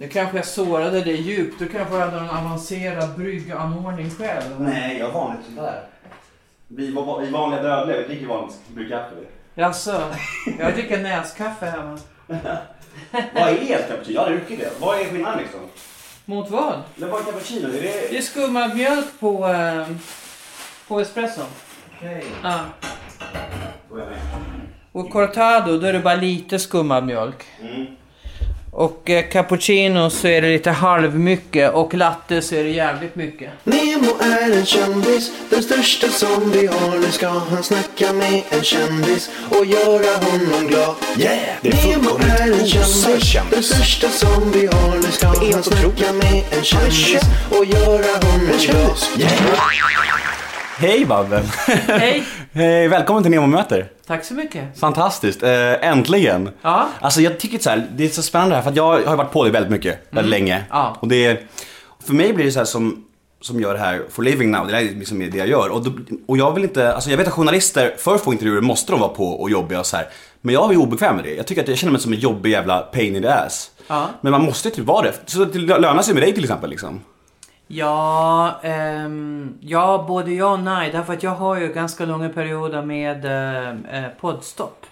Nu kanske jag sårade dig djupt. Du kanske hade en avancerad brygganordning själv. Nej, jag har vanligt sådär. Vi, var- vi vanliga dödliga, vi dricker vanligt bryggkaffe. Jaså? Jag dricker näskaffe hemma. Vad är ett cappuccino? Jag har druckit det. Vad är skillnaden liksom? Mot vad? Men vad är cappuccino? Är det... Det är skummad mjölk på, eh, på espresso. Okej. Ja. Då är jag med. Och cortado, då är det bara lite skummad mjölk. Mm. Och eh, cappuccino så är det lite halvmycket och latte så är det jävligt mycket. Nemo är en kändis, den största som vi har. Nu ska han snacka med en kändis och göra honom glad. Yeah! Det är Nemo är en kändis, kändis. den största som vi har. Nu ska han snacka med en kändis och göra honom glad. Yeah! Hej Babben! Hej! Hej, välkommen till Nemo möter. Tack så mycket. Fantastiskt, eh, äntligen. Ja. Alltså jag tycker så här, det är så spännande här för att jag har varit på det väldigt mycket, väldigt länge. Ja. Och det är, för mig blir det så här som, som gör det här for living now, det är liksom det jag gör. Och, då, och jag vill inte, alltså jag vet att journalister, för att få intervjuer måste de vara på och jobbiga och så här. Men jag är obekväm med det. Jag tycker att jag känner mig som en jobbig jävla pain in the ass. Ja. Men man måste typ vara det. Så det lönar sig med dig till exempel liksom. Ja, ehm, ja, både ja och nej. Därför att jag har ju ganska långa perioder med eh, eh, poddstopp.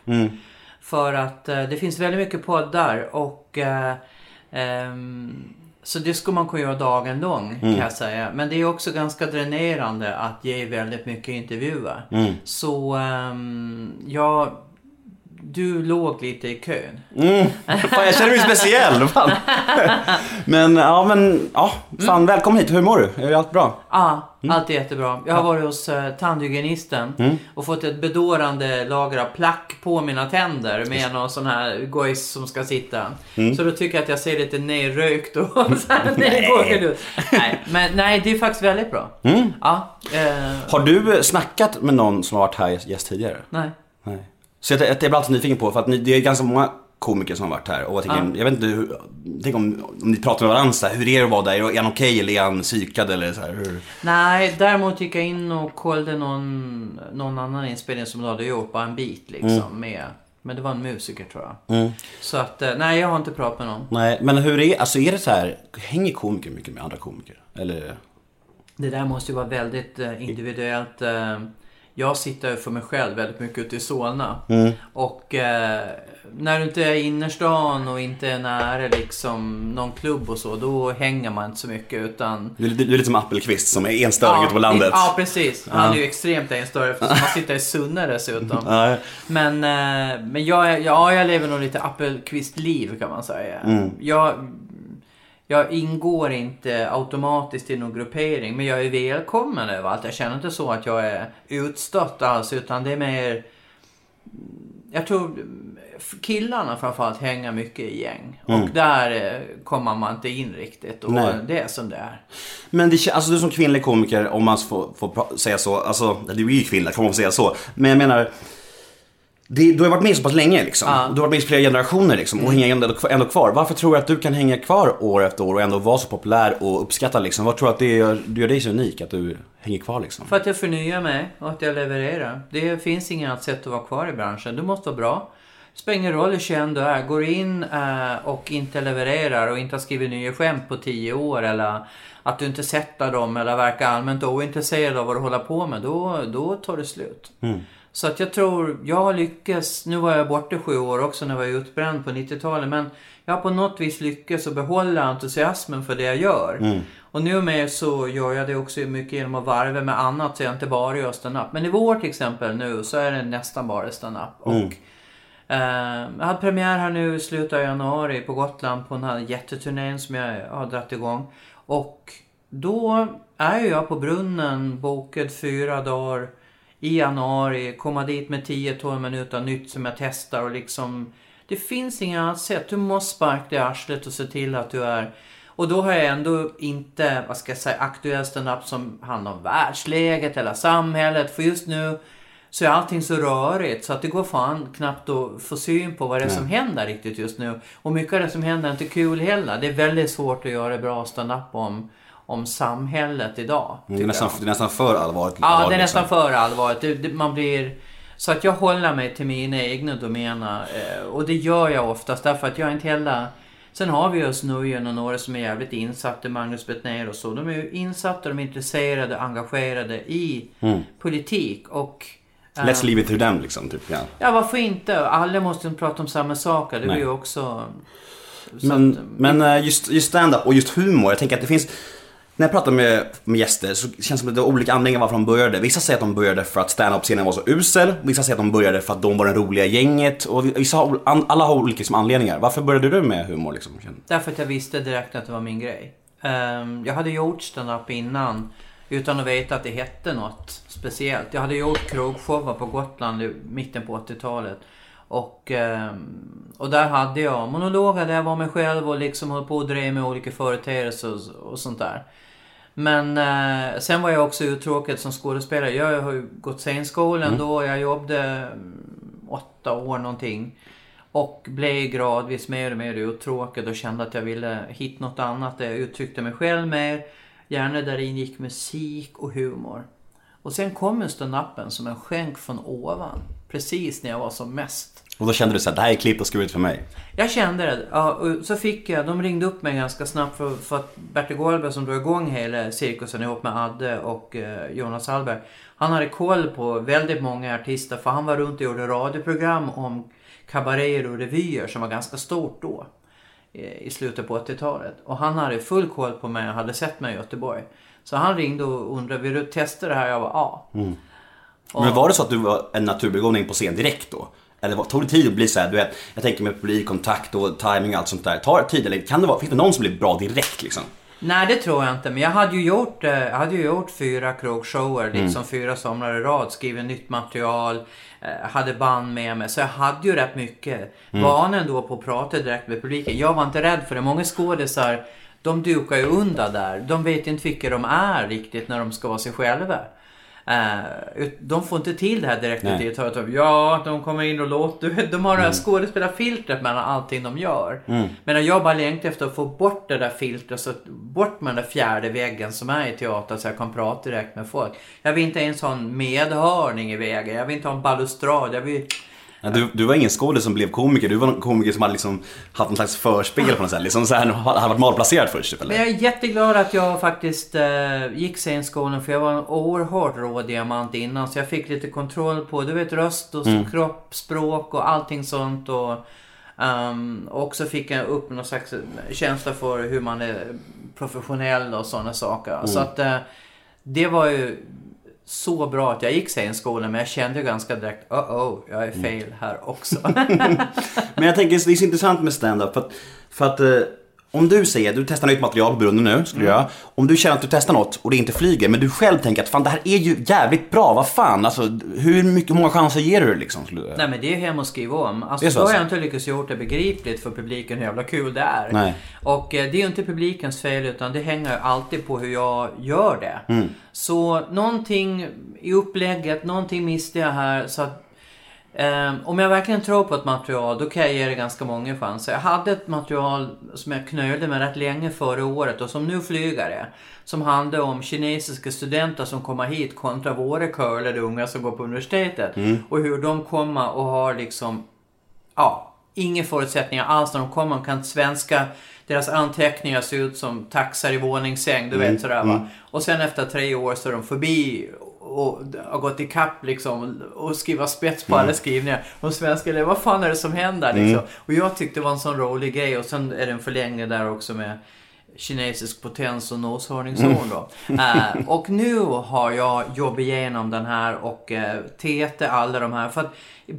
För att eh, det finns väldigt mycket poddar och eh, ehm, så det skulle man kunna göra dagen lång kan jag säga. Men det är också ganska dränerande att ge väldigt mycket intervjuer. Så ehm, ja, du låg lite i kön. Mm. Fan, jag känner mig speciell. Fan. Men ja, men ja, fan välkommen hit. Hur mår du? Är allt bra? Ja, allt är jättebra. Jag har varit hos uh, tandhygienisten och fått ett bedårande lager av plack på mina tänder med någon sån här gojs som ska sitta. Så då tycker jag att jag ser lite nerrökt och så här ut. Nej, men nej, det är faktiskt väldigt bra. Ja, eh, Har du eh, snackat med någon som har varit här gäst tidigare? nej. Nej. Så jag, jag blir alltid nyfiken på, för att ni, det är ganska många komiker som har varit här och jag tänker, jag vet inte hur, tänk om, om ni pratar med varandra så här, hur är det att vara där? Är han okej eller är han psykad eller så här, hur? Nej, däremot gick jag in och kollade någon, någon annan inspelning som du hade gjort, bara en bit liksom med. Men det var en musiker tror jag. Så att, eh, nej jag har inte pratat med någon. Nej, men hur är, alltså är det så här, hänger komiker mycket med andra komiker? Eller? Det där måste ju vara väldigt eh, individuellt. Jag sitter för mig själv väldigt mycket ute i Solna. Och eh, när du inte är i innerstan och inte är nära liksom någon klubb och så, då hänger man inte så mycket utan... Du, är- du är lite som Appelqvist som är enstöring ute på landet. Ja, precis. Han är ju extremt enstörig eftersom han sitter i Sunne dessutom. Ja. Men, eh, men jag, ja, jag lever nog lite Appelqvist-liv kan man säga. Jag, jag ingår inte automatiskt i någon gruppering, men jag är välkommen överallt. Jag känner inte så att jag är utstött alls, utan det är mer... Jag tror killarna framförallt hänger mycket i gäng. Och där eh, kommer man inte in riktigt. Och Nej. det är som det är. Men det, alltså du som kvinnlig komiker, om man får, får säga så, alltså, du är ju kvinna, kan man få säga så. Men jag menar, det, du har varit med så pass länge liksom. Ja. Du har varit med i flera generationer liksom och hänger ändå, ändå kvar. Varför tror du att du kan hänga kvar år efter år och ändå vara så populär och uppskattad liksom? Vad tror du att det gör, det gör dig så unik, att du hänger kvar liksom? För att jag förnyar mig och att jag levererar. Det finns inget annat sätt att vara kvar i branschen. Du måste vara bra. Det spelar ingen roll hur känd du är. Går in eh, och inte levererar och inte har skrivit nya skämt på tio år eller att du inte sätter dem eller verkar allmänt ointresserad av vad du håller på med. Då, då tar det slut. Så att jag tror, jag har lyckats, nu var jag borta sju år också när jag var utbränd på 90-talet, men jag har på något vis lyckats att behålla entusiasmen för det jag gör. Och nu med så gör jag det också mycket genom att varva med annat så jag inte bara gör stand-up. Men i vår till exempel nu så är det nästan bara stand-up. Och eh, jag hade premiär här nu i slutet av januari på Gotland på den här jätteturnén som jag har dragit igång. Och då är ju jag på brunnen bokad fyra dagar i januari, komma dit med 10-12 minuter nytt som jag testar och liksom Det finns inget annat sätt. Du måste sparka dig i arslet och se till att du är och då har jag ändå inte, vad ska jag säga, aktuell stand-up som handlar om världsläget eller samhället. För just nu så är allting så rörigt så att det går fan knappt att få syn på vad det är som händer riktigt just nu. Och mycket av det som händer är inte kul heller. Det är väldigt svårt att göra bra stand-up om, om samhället idag. Det är, nästan, det är nästan för allvarligt. Ja, allvarligt, det är liksom. nästan för allvarligt. Det, det, man blir... Så att jag håller mig till mina egna domäner. Eh, och det gör jag oftast därför att jag är inte heller... Sen har vi oss Nujen och några som är jävligt insatta, Magnus Bettner och så. De är ju insatta, de är intresserade, engagerade i politik och... eh, Let's leave it to them liksom, typ. Ja. Ja, varför inte? Alla måste inte prata om samma saker. Det är Nej. ju också... så Men, att- men eh, just, just stand-up och just humor, jag tänker att det finns när jag pratar med, med gäster så känns det som att det var olika anledningar varför de började. Vissa säger att de började för att stand-up-scenen var så usel. Vissa säger att de började för att de var det roliga gänget. Och vissa har, alla har olika liksom, anledningar. Varför började du med humor liksom? Därför att jag visste direkt att det var min grej. Um, jag hade gjort stand-up innan utan att veta att det hette något speciellt. Jag hade gjort krogshower på Gotland i mitten på 80-talet. Och, ehm, och där hade jag monologer där jag var mig själv och liksom höll på och drev med olika företeelser och, och sånt där. Men eh, sen var jag också uttråkad som skådespelare. Jag har ju gått scenskolan då. Jag jobbade mm, åtta år någonting. Och blev gradvis mer och mer uttråkad och kände att jag ville hitta något annat där jag uttryckte mig själv mer. Gärna där ingick musik och humor. Och sen kom ju stand-upen som en skänk från ovan. Precis när jag var som mest. Och då kände du så här, det här är klippt och skuret för mig. Jag kände det. Ja, och så fick jag, de ringde upp mig ganska snabbt för, för att Bertil Goldberg som drog igång hela cirkusen ihop med Adde och eh, Jonas Hallberg. Han hade koll på väldigt många artister för han var runt och gjorde radioprogram om kabaréer och revyer som var ganska stort då. eh, I slutet på 80-talet. Och han hade full koll på mig och hade sett mig i Göteborg. Så han ringde och undrade, vill du testa det här? Jag var ja. Och- Men var det så att du var en naturbegåvning på scen direkt då? Eller tog det tid att bli så här, du vet, jag tänker med publikkontakt och timing och allt sånt där. Tar det tid eller kan det vara, finns det någon som blir bra direkt liksom? Nej, det tror jag inte. Men jag hade ju gjort, eh, jag hade ju gjort fyra krogshower, liksom fyra somrar i rad. Skrivit nytt material, eh, hade band med mig. Så jag hade ju rätt mycket. Var ändå på att prata direkt med publiken. Jag var inte rädd för det. Många skådisar, de dukar ju undan där. De vet inte vilka de är riktigt när de ska vara sig själva. Ut- de får inte till det här direkt i ett typ, Ja, de kommer in och låter. De har det här skådespelarfiltret mellan allting de gör. Men jag bara längtar efter att få bort det där filtret, så bort med den där fjärde väggen som är i teater så jag kan prata direkt med folk. Jag vill inte ha en medhörning i vägen. Jag vill inte ha en balustrad. Jag vill... Ja, du, du var ingen skådis som blev komiker, du var en komiker som hade liksom haft någon slags förspel på något sätt. Liksom så här, hade varit malplacerad först typ, Men eller? jag är jätteglad att jag faktiskt eh, gick scenskolan för jag var en oerhört rå diamant innan. Så jag fick lite kontroll på, du vet röst och kropp, språk och allting sånt. Och, ehm, och så fick jag upp någon slags känsla för hur man är professionell och sådana saker. Så att eh, det var ju så bra att jag gick scenskolan men jag kände ju ganska direkt, oh oh, jag är fel här också. Men jag tänker, det är så intressant med stand-up för att, för att eh, om du säger, du testar nytt material på brunnen nu, skulle du göra. Om du känner att du testar något och det inte flyger, men du själv tänker att fan det här är ju jävligt bra, vad fan, alltså hur mycket, hur många chanser ger du liksom? Nej men det är hem och skriva om. Alltså, Det är så då har alltså? jag inte lyckats gjort det begripligt för publiken hur jävla kul det är. Nej. Och eh, det är ju inte publikens fel utan det hänger ju alltid på hur jag gör det. Mm. Så någonting i upplägget, någonting missade jag här. Så att, eh, om jag verkligen tror på ett material då kan jag ge det ganska många chanser. Jag hade ett material som jag knölde med rätt länge före året och som nu flyger det. Som handlar om kinesiska studenter som kommer hit kontra våra curlade unga som går på universitetet. Och hur de kommer och har liksom ja, inga förutsättningar alls när de kommer. De kan inte svenska. Deras anteckningar ser ut som taxar i våningssäng, du vet sådär va. Och sen efter tre år så är de förbi och har gått ikapp liksom och skriva spets på alla skrivningar. Och svenska elever, vad fan är det som händer liksom? Och jag tyckte det var en sån rolig grej och sen är det en förlängning där också med kinesisk potens och noshörningshorn då. Eh, och nu har jag jobbat igenom den här och uh, tete alla de här. För att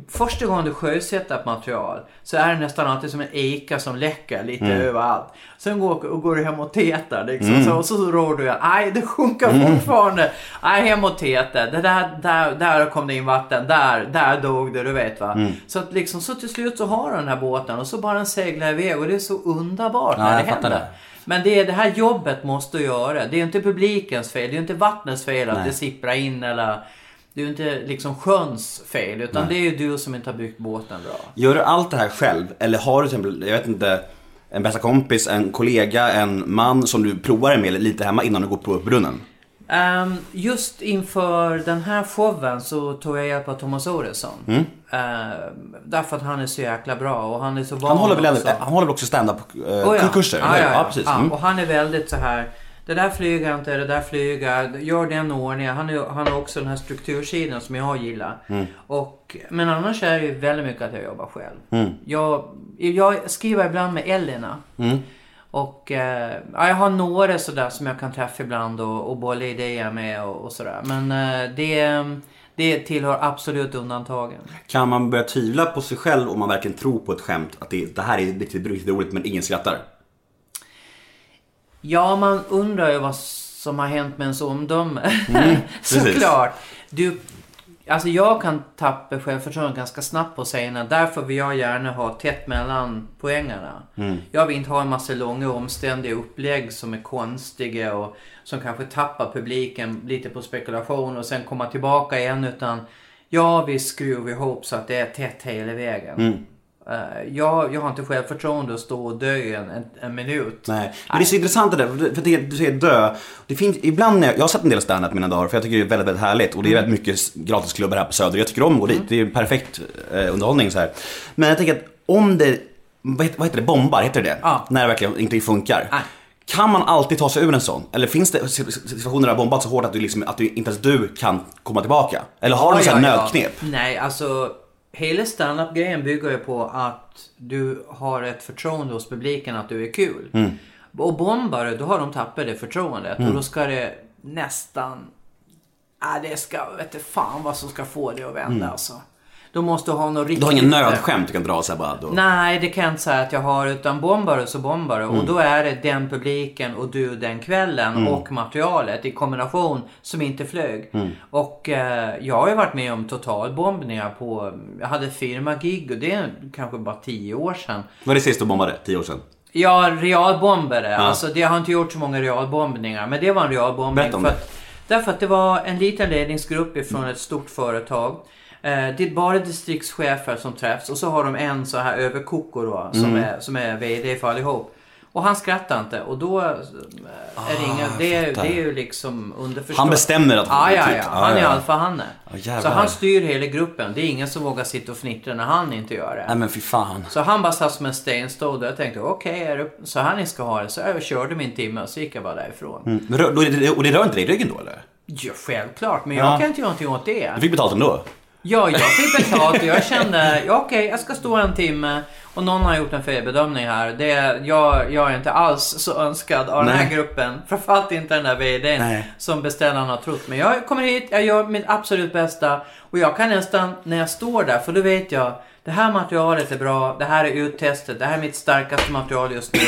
första gången du sjösätter ett material så är det nästan alltid som en eka som läcker lite överallt. Sen går, och går du hem och tetar liksom. Så, och så rår du nej det sjunker fortfarande. Nej hem och teta. Det där, där, där kom det in vatten. Där, där dog det, du vet va. Så att liksom så till slut så har du den här båten och så bara den seglar iväg och det är så underbart Ja, när det händer. det. Men det är det här jobbet måste du göra. Det är inte publikens fel. Det är inte vattnets fel att Nej. det sipprar in eller... Det är ju inte liksom sjöns fel. Utan det är ju du som inte har byggt båten bra. Gör du allt det här själv? Eller har du till exempel, jag vet inte, en bästa kompis, en kollega, en man som du provar med lite hemma innan du går på brunnen? Ehm, just inför den här showen så tog jag hjälp av Thomas Oredsson. Mm. Ehm, därför att han är så jäkla bra och han är så van Han håller väl, också. han håller väl också stand-up Oh, eh, kurser? ja, eller? ja, ja. precis. Ja, Mm. och han är väldigt så här. Det där flyger inte, det där flyger. Gör den ordningen. Han, är, han har också den här struktursidan som jag gillar. Mm. Och, men annars är det ju väldigt mycket att jag jobbar själv. Mm. Jag, jag skriver ibland med Elina. Och eh, ja, jag har några sådär som jag kan träffa ibland och, och bolla idéer med och, och sådär. Men eh, det, det tillhör absolut undantagen. Kan man börja tvivla på sig själv om man verkligen tror på ett skämt? Att det, det här är riktigt, riktigt roligt men ingen skrattar? Ja, man undrar ju vad som har hänt med ens omdöme. Mm. Såklart. Du, alltså jag kan tappa självförtroende ganska snabbt på scenerna. Därför vill jag gärna ha tätt mellan poängerna. Mm. Jag vill inte ha en massa långa omständiga upplägg som är konstiga och som kanske tappar publiken lite på spekulation och sen komma tillbaka igen. Utan jag vill skruva ihop så att det är tätt hela vägen. Mm. Eh, jag, jag har inte självförtroende att stå och dö i en, en, en minut. Nej, men det är så intressant det där, för det, du säger dö. Det finns, ibland när jag, jag har sett en del stand-up mina dagar för jag tycker det är väldigt, väldigt härligt och det är Mm. väldigt mycket gratisklubbar här på Söder. Jag tycker om att gå dit, det är perfekt eh, underhållning så här. Men jag tänker att om det, vad heter, vad heter det, bombar, heter det? Ja. När det verkligen inte funkar. Nej. Kan man alltid ta sig ur en sån? Eller finns det situationer där det bombat så hårt att, du liksom, att du, inte ens du kan komma tillbaka? Eller har du något ja, ja. nödknep? Nej, alltså hela standup-grejen bygger ju på att du har ett förtroende hos publiken att du är kul. Mm. Och bombar du, då har de tappat det förtroendet. Och då ska det nästan... Ja, det ska... Vet du fan vad som ska få det att vända alltså. Då måste du ha något riktigt... Mm. Du har ingen nödskämt du kan dra så här bara? Då. Nej, det kan jag inte säga att jag har. Utan bombar du så bombar. Mm. Och då är det den publiken och du den kvällen och materialet i kombination som inte flög. Mm. Och eh, jag har ju varit med om totalbombningar på... Jag hade firma-gig och det är kanske bara tio år sedan. Vad är det sist du bombade? Tio år sedan? Ja, realbombare. Alltså, det har inte gjort så många realbombningar. Men det var en realbombning. Berätta om det. att, därför att det var en liten ledningsgrupp ifrån ett stort företag. Eh, det är bara distriktschefer som träffs och så har de en så här överkoko då, som, Mm. är, som är VD för allihop. Och han skrattar inte och då eh, är det inga, det, är- Ah, fattar. det är ju liksom underförstått. Han bestämmer att Ja, ja, ja. Han är alfahanne. Ja, jävlar. så han styr hela gruppen. Det är ingen som vågar sitta och fnittra när han inte gör det. Nej men fy fan. Så han bara satt som en stenstod och jag tänkte okej, det så här ni ska ha det? Så jag körde min timme och så gick jag bara därifrån. Mm. Men Och det rör inte dig i ryggen då eller? Ja, självklart, men Ja. jag kan inte göra någonting åt det. Du fick betalt ändå? Ja, jag fick betalt och jag kände, ja, okej, jag ska stå en timme och någon har gjort en felbedömning här. Det, jag, jag är inte alls så önskad av den Nej. här gruppen. Framförallt inte den där VDn som beställaren har trott. Men jag kommer hit, jag gör mitt absolut bästa och jag kan nästan, när jag står där, för då vet jag, det här materialet är bra, det här är uttestet, det här är mitt starkaste material just nu.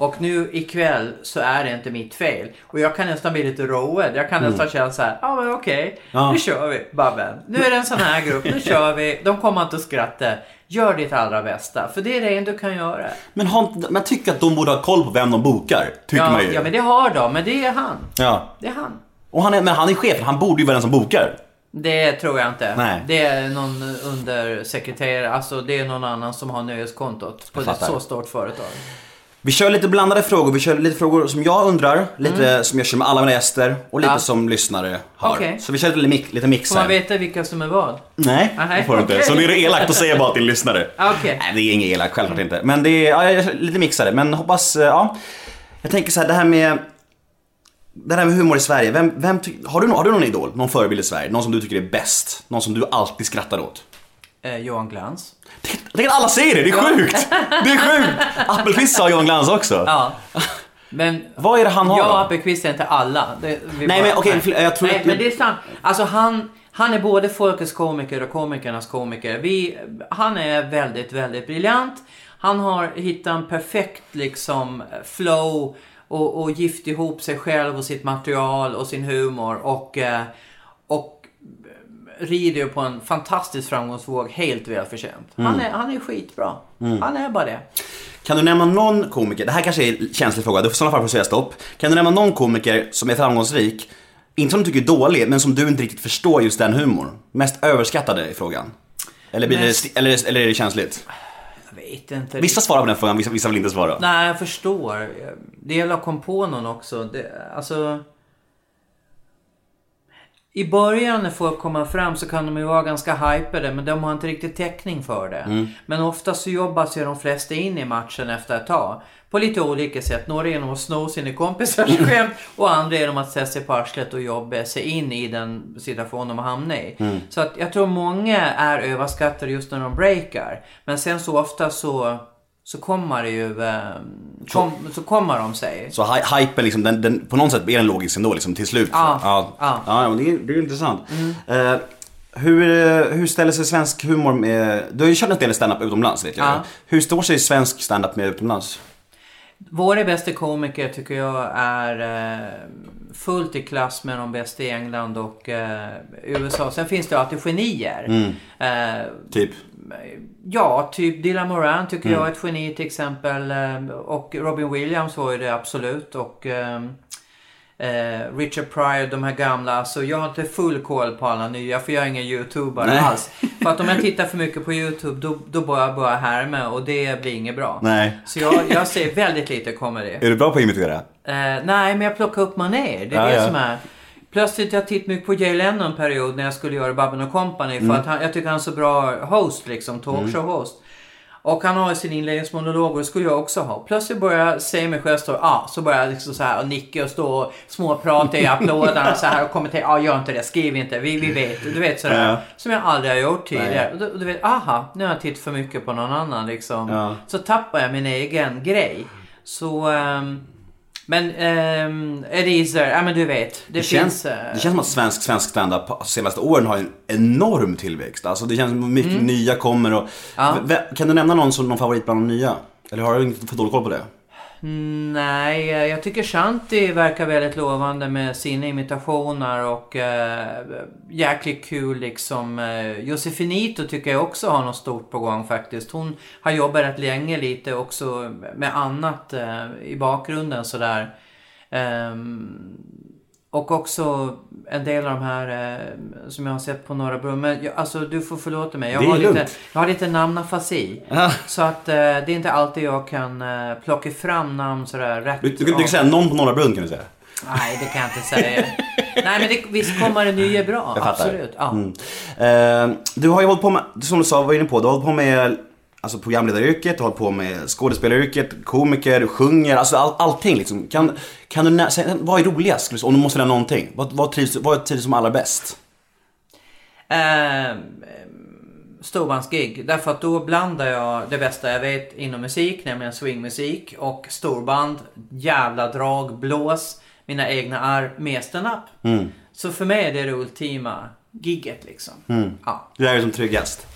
Och nu ikväll så är det inte mitt fel. Och jag kan nästan bli lite road. Jag kan nästan känna så här, ja men okej, Mm. Ja. nu kör vi Babben. Nu är det en sån här grupp, nu kör vi. De kommer inte att skratta. Gör ditt allra bästa, för det är det enda du kan göra. Men man tycker att de borde ha koll på vem de bokar. Tycker Ja, man ju. ja, men det har de, men det är han. Ja. Det är han. Och han är, men han är chefen, han borde ju vara den som bokar. Det tror jag inte. Nej. Det är någon undersekreterare, alltså det är någon annan som har nöjeskontot på ett så stort företag. Vi kör lite blandade frågor, vi kör lite frågor som jag undrar, lite som jag kör med alla mina gäster och lite Mm. Ja. som lyssnare har. Okej. Så vi kör lite, mix, lite mix Får man här. veta vilka som är vad? Nej, det får du inte. okej. Så nu är det elakt att säga bara till lyssnare. Okej. Nej, det är inget elakt, självklart inte. Men det är, ja, lite mixade. Men hoppas, eh, ja. Jag tänker så här, det här med det här med humor i Sverige, vem, vem ty- har, du, har du någon idol, någon förebild i Sverige? Någon som du tycker är bäst? Någon som du alltid skrattar åt? Eh, Johan Glans. Tänker att alla säger det, det är sjukt! Det är sjukt! Appelqvist sa Johan Glans också. Ja. Men Vad är det han har jag och då? Appelqvist är inte alla. Det, Nej, men okej, jag tror Nej, att- men det är sant. Alltså han, han är både folkets komiker och komikernas komiker. Vi, han är väldigt, väldigt briljant. Han har hittat en perfekt liksom flow och, och gift ihop sig själv och sitt material och sin humor och, eh, och rider på en fantastisk framgångsvåg helt välförtjänt. Mm. Han, är, han är skitbra. Han är bara det. Kan du nämna någon komiker, det här kanske är en känslig fråga, du får i sådana fall säga stopp. Kan du nämna någon komiker som är framgångsrik, inte som du tycker är dålig, men som du inte riktigt förstår just den humorn? Mest överskattade i frågan? Eller, blir Mest- det, eller, eller är det känsligt? Jag vet inte. Vissa svarar på den frågan, vissa, vissa vill inte svara. Nej, jag förstår. Det gäller att komma på någon också. Det, alltså... I början när folk kommer fram så kan de ju vara ganska hypade men de har inte riktigt täckning för det. Men ofta så jobbar sig de flesta in i matchen efter ett tag. På lite olika sätt. Några genom att sno sina kompisars skämt och andra genom att sätta sig på arslet och jobba sig in i den situation de har hamnat i. Så att jag tror många är överskattade just när de breakar. Men sen så ofta så, så kommer det ju... Eh, kom, så kommer de sig. Så hy- hypen liksom, den, den, på något sätt är den logisk ändå liksom till slut. Ja, ja. ja. ja det, är, det är intressant. Eh, hur, eh, hur ställer sig svensk humor med... Du har ju kört en del stand-up utomlands vet jag. Ja. Hur står sig svensk stand-up med utomlands? Våra bästa komiker tycker jag är eh, fullt i klass med de bästa i England och USA. Sen finns det alltid genier. Eh, Typ? Ja, typ Dylan Moran tycker jag är ett geni till exempel. Eh, och Robin Williams var ju det absolut. Och ehm, eh, Richard Pryor, de här gamla. Alltså jag har inte full koll på alla nya för jag är ingen YouTuber Nej. alls. För att om jag tittar för mycket på YouTube då, då börjar jag bara härma och det blir inget bra. Nej. Så jag, jag ser väldigt lite comedy. Är du bra på att imitera? Eh, nej, men jag plockar upp manér. Det är Ja, det ja. som är... Plötsligt jag tittade mycket på Jay Leno en period när jag skulle göra Babben Company. För Mm. att han, jag tycker han är så bra host liksom, talkshow-host. Och han har sin inledningsmonolog och det skulle jag också ha. Plötsligt börjar jag se mig själv stå, ah, så börjar jag liksom så här och nicka och stå och småprata i applåderna så här och kommentera, ah, gör inte det, skriv inte, vi, vi vet, du vet sådär. Ja. Som jag aldrig har gjort tidigare. Och du, och du vet, aha, nu har jag tittat för mycket på någon annan liksom. Ja. Så tappar jag min egen grej. Så... ehm, men um, Ereser, ja men du vet. Det, Det finns... känns, eh, det känns som att svensk, svensk stand-up de senaste åren har en enorm tillväxt. Alltså det känns som att mycket nya kommer och... Mm. Ja. Kan du nämna någon som någon favorit bland de nya? Eller har du inte för dålig koll på det? Nej, eh, jag tycker Shanti verkar väldigt lovande med sina imitationer och uh, jäkligt kul liksom. Eh, Josefinito tycker jag också har något stort på gång faktiskt. Hon har jobbat rätt länge lite också med annat eh, i bakgrunden sådär. Ehm, och också en del av de här eh, som jag har sett på Norra Brunn. Men jag, alltså du får förlåta mig. Jag, Det är har, lite, lugnt. jag har lite namnafasi. Så att eh, det är inte alltid jag kan eh, plocka fram namn sådär rätt Du, du, du kan säga någon på Norra Brunn kan du säga. Nej, det kan jag inte säga. Nej, men det, visst kommer det nya bra. Jag fattar. Absolut. Ja. Mm. Eh, du har ju hållit på med, som du sa, var inne på, du har hållit på med alltså, programledaryrket, har på med skådespelaryrket, komiker, sjunger, alltså all, allting liksom. Kan, kan du säga, vad är roligast? säga, Om du måste nämna någonting. Vad, vad, trivs, vad trivs som allra bäst? Eh, storbandsgig. Därför att då blandar jag det bästa jag vet inom musik, nämligen swingmusik och storband, jävla drag, blås, mina egna arv med stand-up. Så för mig är det det ultima gigget liksom. Ja. Du är ju som tryggast.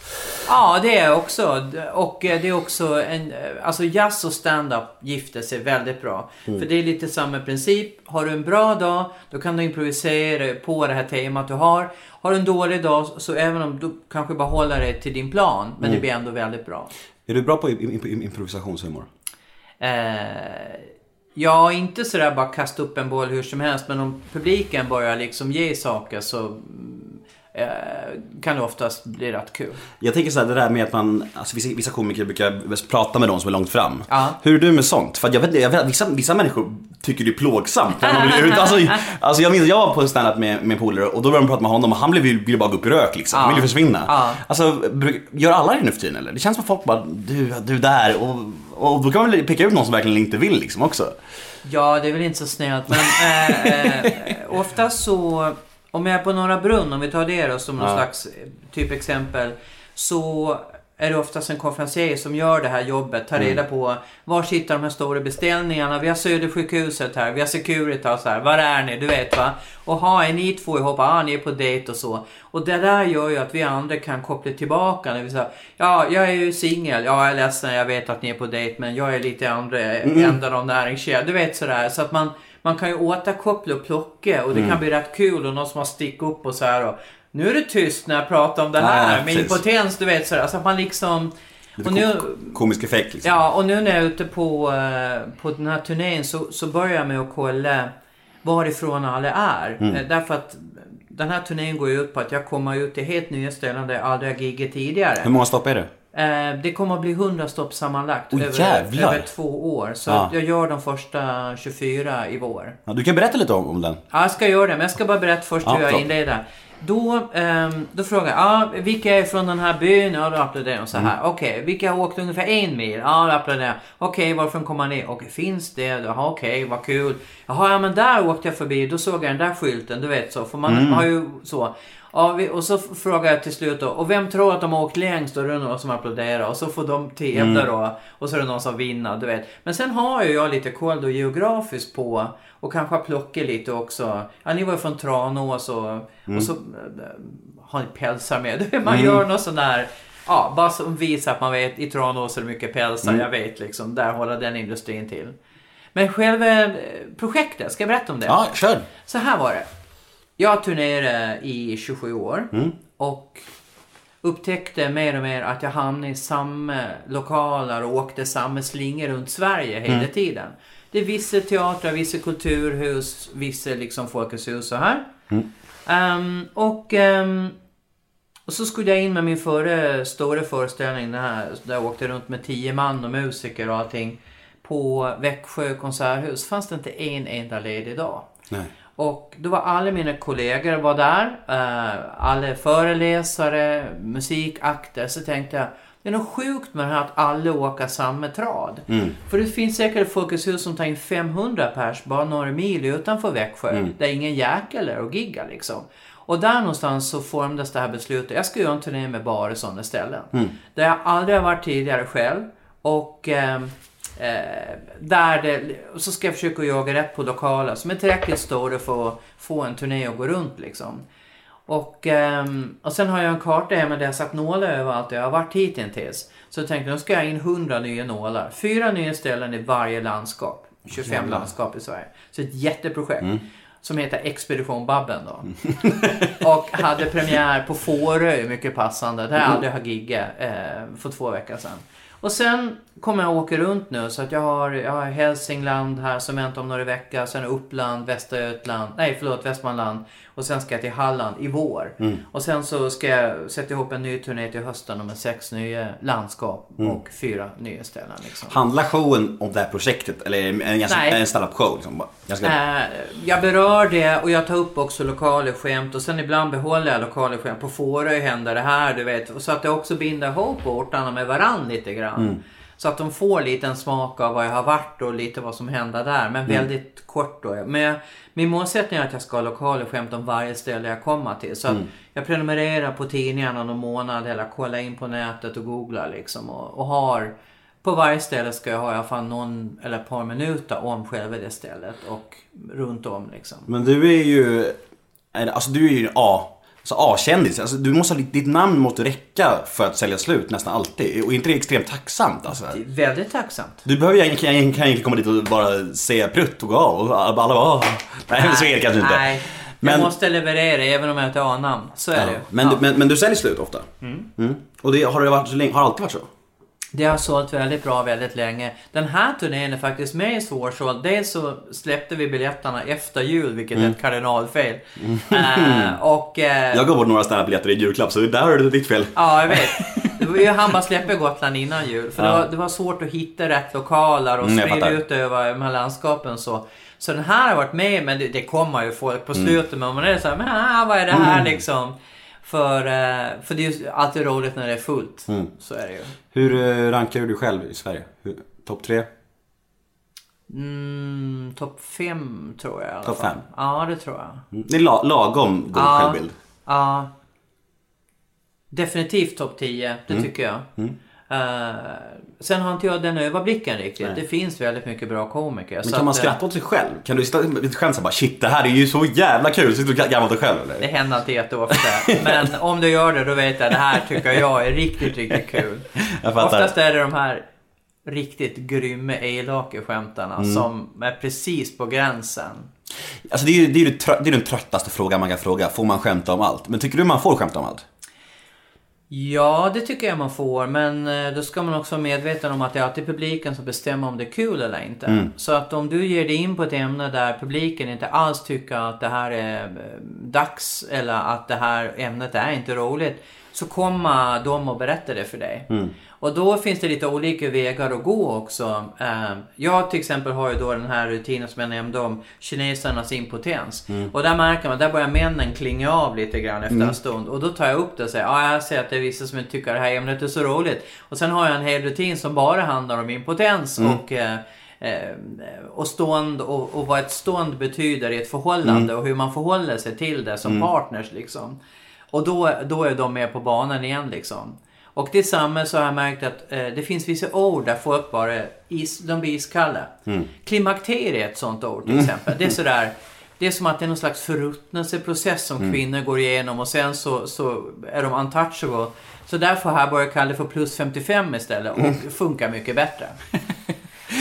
Ja, det är också. Och eh, det är också en... eh, Alltså jazz och stand-up gifter sig väldigt bra. För det är lite samma princip. Har du en bra dag, då kan du improvisera på det här temat du har. Har du en dålig dag, så även om du kanske bara håller dig till din plan, men det blir ändå väldigt bra. Är du bra på im- im- improvisationshumor? Eh, ja, inte sådär bara kasta upp en boll hur som helst, men om publiken börjar liksom ge saker så mm, kan det oftast bli rätt kul. Jag tänker så här, det där med att man, alltså vissa, vissa komiker brukar prata med de som är långt fram. Ja. Hur är du med sånt? För jag vet, jag vet vissa, vissa människor tycker det är plågsamt. när man blir ut- alltså, alltså jag minns, jag var på en standup med, med polare och då började de prata med honom och han blev ville bara gå upp i rök liksom. Han ville försvinna. Ja. Alltså, gör alla det nu för tiden eller? Det känns som att folk bara, du, du där och, och då kan man väl peka ut någon som verkligen inte vill liksom också. Ja, det är väl inte så snällt. Men eh, eh, ofta så, om jag är på Norra Brunn, om vi tar det då som någon Ja. slags eh, typexempel. Så är det oftast en konferencier som gör det här jobbet. Tar reda på var sitter de här stora beställningarna. Vi har Södersjukhuset här, vi har Securitas här. Var är ni? Du vet va? Och ha, är ni två ihop? Ja, ni är på dejt och så. Och det där gör ju att vi andra kan koppla tillbaka. När vi säger, ja, jag är ju singel. Ja, jag är ledsen, jag vet att ni är på dejt. Men jag är lite andra änden av näringskedjan. Du vet sådär. Så att man, man kan ju återkoppla och plocka. Och det kan bli rätt kul. Och någon som har stick upp och så här. Och, nu är det tyst när jag pratar om det här. ja, med impotens, du vet. Så att man liksom... Och nu, ko- komisk effekt liksom. Ja, och nu när jag är ute på, eh, på den här turnén så, så börjar jag med att kolla varifrån alla är. Mm. Eh, Därför att den här turnén går ju ut på att jag kommer ut till helt nya ställen där jag aldrig har giggat tidigare. Hur många stopp är det? Eh, det kommer att bli 100 stopp sammanlagt Oj, över, över två år. Så Ja. jag gör de första 24 i vår. Ja, du kan berätta lite om, om den. Ja, jag ska göra det, men jag ska bara berätta först Ja, hur jag inleder. Då, ehm, då frågar jag, ah, vilka är från den här byn? Ja, då applåderar de så här. Mm. Okej, vilka har åkt ungefär en mil? Ja, då applåderar jag. Okej, varifrån kommer ni? Okej, finns det? Jaha, okej, vad kul. Jaha, ja men där åkte jag förbi, då såg jag den där skylten, du vet så. För man Mm. har ju så. Ja, vi, och så frågar jag till slut då, och vem tror att de har åkt längst? Och då är det någon som applåderar och så får de tävla Mm. då. Och så är det någon som vinner, du vet. Men sen har ju jag lite koll då geografiskt på och kanske har plockat lite också. Ja, ni var ju från Tranås och, och så äh, har ni pälsar med. Man gör något sån där Ja, bara som visar att man vet i Tranås är det mycket pälsar. Jag vet liksom, där håller den industrin till. Men själva eh, projektet, ska jag berätta om det? Ja, kör. Så här var det. Jag turnerade i 27 år och upptäckte mer och mer att jag hamnade i samma lokaler och åkte samma slingor runt Sverige hela tiden. Det är vissa teatrar, vissa kulturhus, vissa liksom Folkets hus så här. Ehm, och, ehm, och så skulle jag in med min förra stora föreställning, den här, där jag åkte runt med tio man och musiker och allting. På Växjö konserthus fanns det inte en enda ledig dag. Nej. Och då var alla mina kollegor var där. eh, alla föreläsare, musikakter. Så tänkte jag, det är något sjukt med det här att alla åker samma trad. För det finns säkert Folkets hus som tar in 500 pers bara några mil utanför Växjö. Där ingen jäkel är och giggar liksom. Och där någonstans så formades det här beslutet. Jag ska göra en turné med bara sådana ställen. Där jag aldrig har varit tidigare själv. Och ehm, Eh, där det, och så ska jag försöka jaga rätt på lokaler som är tillräckligt stora för att få en turné att gå runt liksom. Och, ehm, och sen har jag en karta hemma där jag satt nålar överallt jag har varit hittills. Så jag tänkte nu ska jag in 100 nya nålar. Fyra nya ställen i varje landskap. 25 landskap i Sverige. Så ett jätteprojekt. Som heter Expedition Babben då. och hade premiär på Fårö, mycket passande. Där jag aldrig har giggat eh, för två veckor sedan. Och sen kommer jag åka runt nu så att jag har, jag har Hälsingland här som väntar om några veckor. Sen Uppland, Västergötland, nej förlåt Västmanland. Och sen ska jag till Halland i vår. Och sen så ska jag sätta ihop en ny turné till hösten med sex nya landskap och fyra nya ställen. Liksom. Handlar showen om det här projektet? Eller är det en, ganska, Nej. en stand-up show? Liksom? Ganska... Eh, jag berör det och jag tar upp också lokala skämt och sen ibland behåller jag lokala skämt. På Fårö händer det här, du vet. Så att det också binder ihop ortarna med varann lite grann. Så att de får lite en smak av vad jag har varit och lite vad som händer där. Men väldigt kort då. Men jag, min målsättning är att jag ska ha lokala skämt om varje ställe jag kommer till. Så att jag prenumererar på tidningarna någon månad eller kollar in på nätet och googlar liksom. Och, och har på varje ställe ska jag ha i alla fall någon eller ett par minuter om själva det stället och runt om liksom. Men du är ju, alltså du är ju A, alltså A-kändis. Alltså, du måste, ha- ditt namn måste räcka för att sälja slut nästan alltid. Och inte det extremt tacksamt alltså? Det är väldigt tacksamt. Du behöver ju egentligen, egentligen komma dit och bara säga prutt och gå av. Och alla bara, "Åh." Nej, men så är det kanske inte. Nej, Men- jag måste leverera även om jag inte har namn. Så är Ja. det. Men, Ja. du, men, men du säljer slut ofta? Mm. Och det, har det varit så? Har det alltid varit så? Det har sålt väldigt bra väldigt länge. Den här turnén är faktiskt med i svårsåld. Dels så släppte vi biljetterna efter jul, vilket är ett kardinalfel. Eh, och... eh, Jag gav bort några standup-biljetter i julklapp så där har du ditt fel. Ja, jag vet. Det var ju han bara släpper Gotland innan jul. För det, Ja. var, det var svårt att hitta rätt lokaler och Mm, sprida ut över de här landskapen så. Så den här har varit med, men det, det kommer ju folk på Mm. slutet. Men man är så här, men ah, vad är det här liksom? För, eh, för det är ju alltid roligt när det är fullt. Mm. Så är det ju. Hur eh, rankar du dig själv i Sverige? Topp tre? Mm, Topp fem tror jag i alla Topp fall. fem? Ja, det tror jag. Mm. Det är la, lagom god Ja. självbild. Ja. Definitivt topp 10, det Mm. tycker jag. Eh, sen har inte jag den överblicken riktigt. Det finns väldigt mycket bra komiker. Men kan man eh, skratta åt sig själv? Kan du sitta lite skämt bara shit det här är ju så jävla kul. Sitter du och garvar åt dig själv eller? Det händer inte jätteofta. Men om du gör det då vet jag det här tycker jag är riktigt, riktigt kul. Oftast är det de här riktigt grymma elaka skämtarna Mm. som är precis på gränsen. Alltså det är ju det är, ju det trö- det är den tröttaste frågan man kan fråga. Får man skämta om allt? Men tycker du man får skämta om allt? Ja, det tycker jag man får. Men eh, då ska man också vara medveten om att det är alltid publiken som bestämmer om det är kul eller inte. Mm. Så att om du ger dig in på ett ämne där publiken inte alls tycker att det här är eh, dags eller att det här ämnet är inte roligt. så kommer de och berättar det för dig. Mm. Och då finns det lite olika vägar att gå också. Eh, Jag till exempel har ju då den här rutinen som jag nämnde om kinesernas impotens. Mm. Och där märker man, där börjar männen klinga av lite grann efter Mm. en stund. Och då tar jag upp det och säger, ja jag ser att det är vissa som inte tycker det här ämnet är så roligt. Och sen har jag en hel rutin som bara handlar om impotens Mm. och eh, eh, och stånd och, och vad ett stånd betyder i ett förhållande Mm. och hur man förhåller sig till det som partners liksom. Och då, då är de med på banan igen liksom. Och det är samma så har jag märkt att eh, det finns vissa ord där folk bara is, de blir iskalla. Klimakterie är ett sånt ord till exempel. Det är sådär det är som att det är någon slags förruttnelseprocess som kvinnor går igenom och sen så, så är de untouchable. Så därför har jag börjat kalla det för plus 55 istället och det funkar mycket bättre.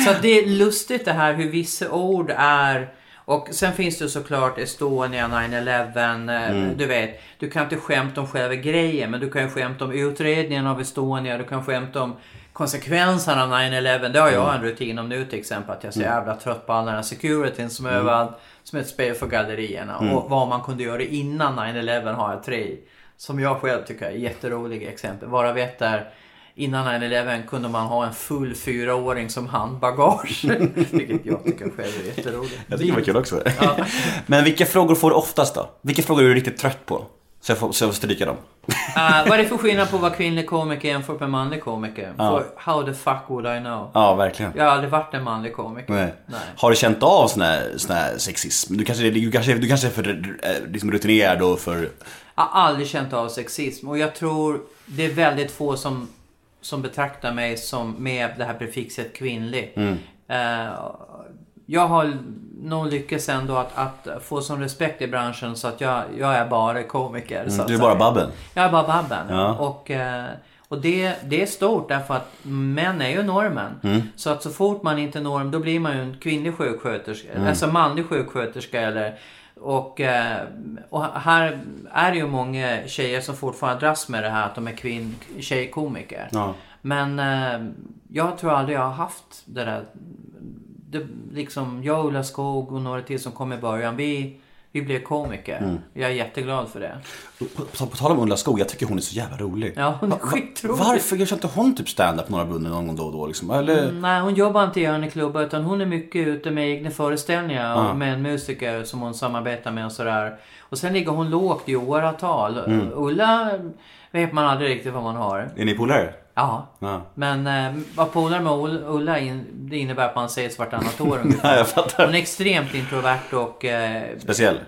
Så det är lustigt det här hur vissa ord är och sen finns det såklart Estonia, 9-11, eh, du vet. Du kan inte skämta om själva grejen men du kan ju skämta om utredningen av Estonia, du kan skämta om konsekvenserna av 9-11. Det har jag en rutin om nu till exempel. Att jag är så jävla trött på all den här securityn som är överallt. Som ett spel för gallerierna. Och vad man kunde göra innan 9-11 har jag tre. Som jag själv tycker är jätteroliga exempel. Varav ett är Innan 9-11 kunde man ha en full fyraåring som handbagage. Vilket jag tycker själv är jätteroligt. Jag tycker det var kul också. Men vilka frågor får du oftast då? Vilka frågor är du riktigt trött på? Så jag får, så jag får stryka dem. Uh, vad är det för skillnad på att vara kvinnlig komiker jämfört med manlig komiker? För how the fuck would I know? Ja, verkligen. Jag har aldrig varit en manlig komiker. Nej. Nej. Har du känt av sån här, sån här sexism? Du kanske, du kanske, du kanske är för eh, liksom rutinerad och för... Jag har aldrig känt av sexism och jag tror det är väldigt få som, som betraktar mig som med det här prefixet kvinnlig. Eh, jag har nog lyckats ändå att, att få sån respekt i branschen så att jag, jag är bara komiker. så att Du är bara Babben. Jag är bara Babben. Ja. Och, eh, och det, det är stort därför att män är ju normen. Mm. Så att så fort man inte är norm då blir man ju en kvinnlig sjuksköterska. Mm. Alltså manlig sjuksköterska eller och, eh, och här är det ju många tjejer som fortfarande dras med det här att de är kvinn, tjejkomiker. Ja. Men eh, jag tror aldrig jag har haft det där. Det, liksom, jag, Ulla Skog och några till som kom i början. Vi, vi blev komiker. Mm. Jag är jätteglad för det. På, på, på tal om Ulla Skog, jag tycker hon är så jävla rolig. Ja, hon är Va- va- skitrolig. Varför gör inte hon typ stand-up på Norra Brunn någon gång då och då liksom? Eller? Nej, hon jobbar inte i Örneklubbar utan hon är mycket ute med egna föreställningar och med en musiker som hon samarbetar med och sådär. Och sen ligger hon lågt i åratal. Mm. Ulla vet man aldrig riktigt vad man har. Är ni polare? Ja. Ja. Men eh, vara polare med Ull- Ulla in, det innebär att man ses vartannat år ungefär. Nej, jag fattar. Hon är extremt introvert och... Eh, Speciell?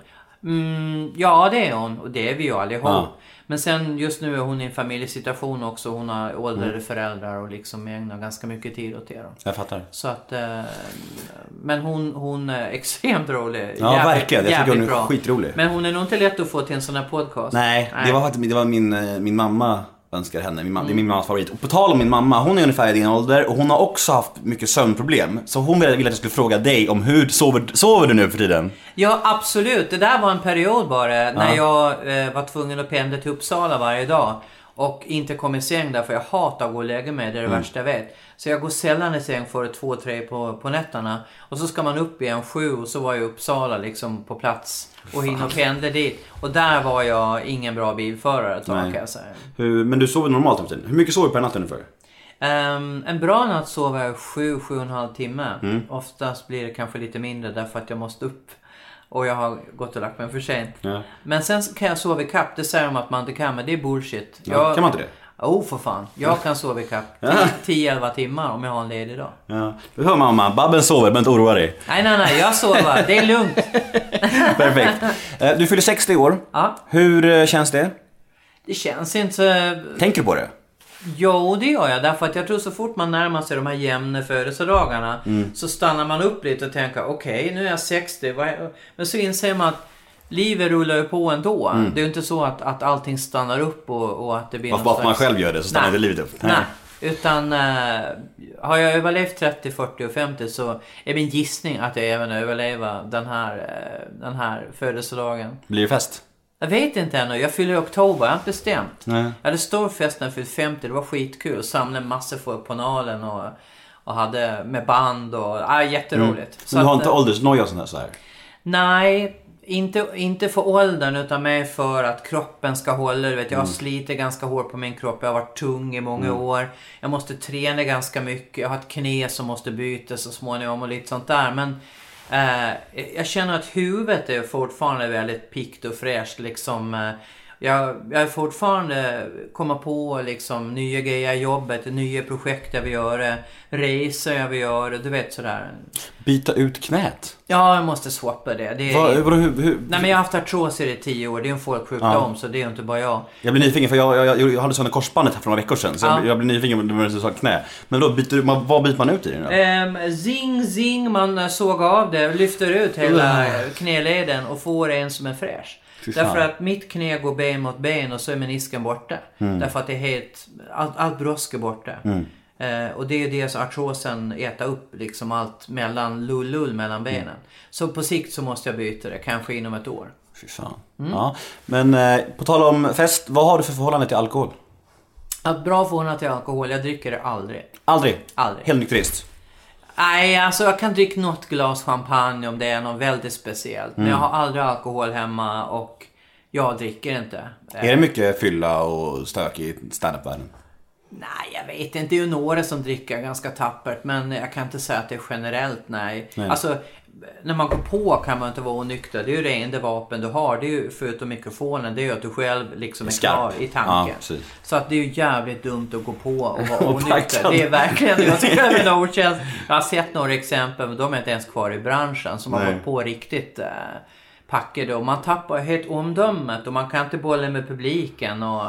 mm, ja, det är hon. Och det är vi ju allihop. Ja. Men sen just nu är hon i en familjesituation också. Hon har åldrade Mm. föräldrar och liksom ägnar ganska mycket tid åt det. Då. Jag fattar. Så att... Eh, men hon, hon är extremt rolig. Ja, verkligen. Jag tycker jävligt hon är bra. skitrolig. Men hon är nog inte lätt att få till en sån här podcast. Nej, det var det var min, eh, min mamma önskar henne. Min mamma, Det är min mammas favorit. Och på tal om min mamma, hon är ungefär i din ålder och hon har också haft mycket sömnproblem. Så hon ville att jag skulle fråga dig om hur sover, sover du nu för tiden? Ja, absolut. Det där var en period bara när jag eh, var tvungen att pendla till Uppsala varje dag. Och inte kom i säng därför jag hatar att gå och lägga mig, det är det värsta jag vet. Så jag går sällan i säng före två, tre på, på nätterna. Och så ska man upp igen sju och så var jag i Uppsala liksom på plats. Och hinna pendla dit. Och där var jag ingen bra bilförare ett tag kan jag säga. Hur, men du sover normalt om tiden. Hur mycket sover du per natt ungefär? Ehm, en bra natt sover jag sju, sju och en halv timme. Mm. Oftast blir det kanske lite mindre därför att jag måste upp. Och jag har gått och lagt mig för sent. Ja. Men sen kan jag sova ikapp. Det säger de att man inte kan, men det är bullshit. Ja, jag... kan man inte det? Oh, för fan. Jag kan sova ikapp 10-11 timmar om jag har en ledig dag. Ja. Du hör mamma, Babben sover, men inte oroa dig. Nej, nej, nej. Jag sover. Det är lugnt. Perfekt. Eh, Du fyller 60 i år. Ja, Hur eh, känns det? det känns inte... Tänker du på det? Jo, det gör jag. Därför att jag tror så fort man närmar sig de här jämna födelsedagarna så stannar man upp lite och tänker okej, nu är jag 60. vad är- Men så inser man att livet rullar ju på ändå. Det är ju inte så att, att allting stannar upp och, och att det blir Bara för att man själv gör det så stannar Nej. inte livet upp. Nej. Utan eh, har jag överlevt 30, 40 och 50 så är min gissning att jag även överlever den här, eh, den här födelsedagen. Blir det fest? Jag vet inte ännu. Jag fyller i oktober. Jag har inte bestämt. Nej. Jag hade stor fest när jag fyllde 50. Det var skitkul. Samlade massor folk på Nalen och, och hade med band och... Ah, jätteroligt. Så Men du har att, inte eh, åldersnoja och sånt där så här? Nej. Inte, inte för åldern utan mer för att kroppen ska hålla. Du vet, jag Mm. slitit ganska hårt på min kropp. Jag har varit tung i många år. Jag måste träna ganska mycket. Jag har ett knä som måste bytas så småningom och lite sånt där. Men eh, jag känner att huvudet är fortfarande väldigt piggt och fräscht. Liksom, eh, jag, jag är fortfarande komma på liksom, nya grejer i jobbet, nya projekt jag vill göra, resor jag vill göra, du vet sådär. Byta ut knät? Ja, jag måste swappa det. det är, vadå, hur, hur? Nej men jag har haft artros i tio år. Det är en folksjukdom så det är inte bara jag. Jag blir nyfiken för jag, jag, jag hade sönder korsbandet här för några veckor sedan. Så Ja. jag, blir nyfiken på det du sa knä. Men då byter, man, vad byter man ut i den då? Ehm, zing zing, man såg av det, lyfter ut hela knäleden och får en som är fräsch. Därför att mitt knä går ben mot ben och så är menisken borta. Mm. Därför att det är helt, allt, allt brosk är borta. Eh, och det är det som artrosen äter upp liksom allt mellan lull-lull mellan Mm. benen. Så på sikt så måste jag byta det, kanske inom ett år. Fy fan. Mm. Ja. Men eh, på tal om fest, vad har du för förhållande till alkohol? Att bra förhållande till alkohol, jag dricker det aldrig. Aldrig? Aldrig. Helnykterist? Nej, alltså jag kan dricka något glas champagne om det är något väldigt speciellt. Men jag har aldrig alkohol hemma och jag dricker inte. Är det mycket fylla och stök i standup-världen? Nej, jag vet inte. Det är ju några som dricker ganska tappert. Men jag kan inte säga att det är generellt, nej. Nej. Alltså, när man går på kan man inte vara onykter. Det är ju det enda vapen du har. Det är ju, förutom mikrofonen, det är ju att du själv liksom är Skarp. klar i Ja, tanken. precis. så att det är ju jävligt dumt att gå på och vara onykter. Det är verkligen, jag tycker är otjänst. Jag har sett några exempel, men de är inte ens kvar i branschen, som har Nej. gått på riktigt eh, packade. Och man tappar helt omdömet och man kan inte bolla med publiken. Och,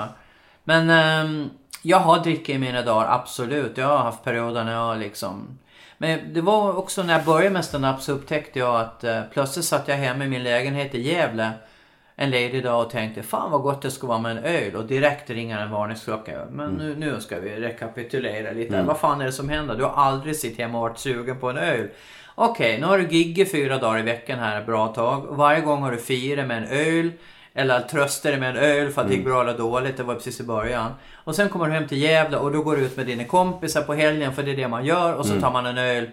men ehm, jag har drickit i mina dagar, absolut. Jag har haft perioder när jag liksom... Men det var också när jag började med stand-up så upptäckte jag att eh, plötsligt satt jag hemma i min lägenhet i Gävle en ledig dag och tänkte fan vad gott det skulle vara med en öl och direkt ringer en varningsklocka. Men nu, nu ska vi rekapitulera lite. Vad fan är det som händer? Du har aldrig suttit hemma och varit sugen på en öl. Okej, nu har du gigget fyra dagar i veckan här ett bra tag. Varje gång har du firat med en öl. Eller tröstar dig med en öl för att det gick bra eller dåligt. Det var precis i början. Och sen kommer du hem till Gävle och då går du ut med dina kompisar på helgen för det är det man gör. Och så tar man en öl.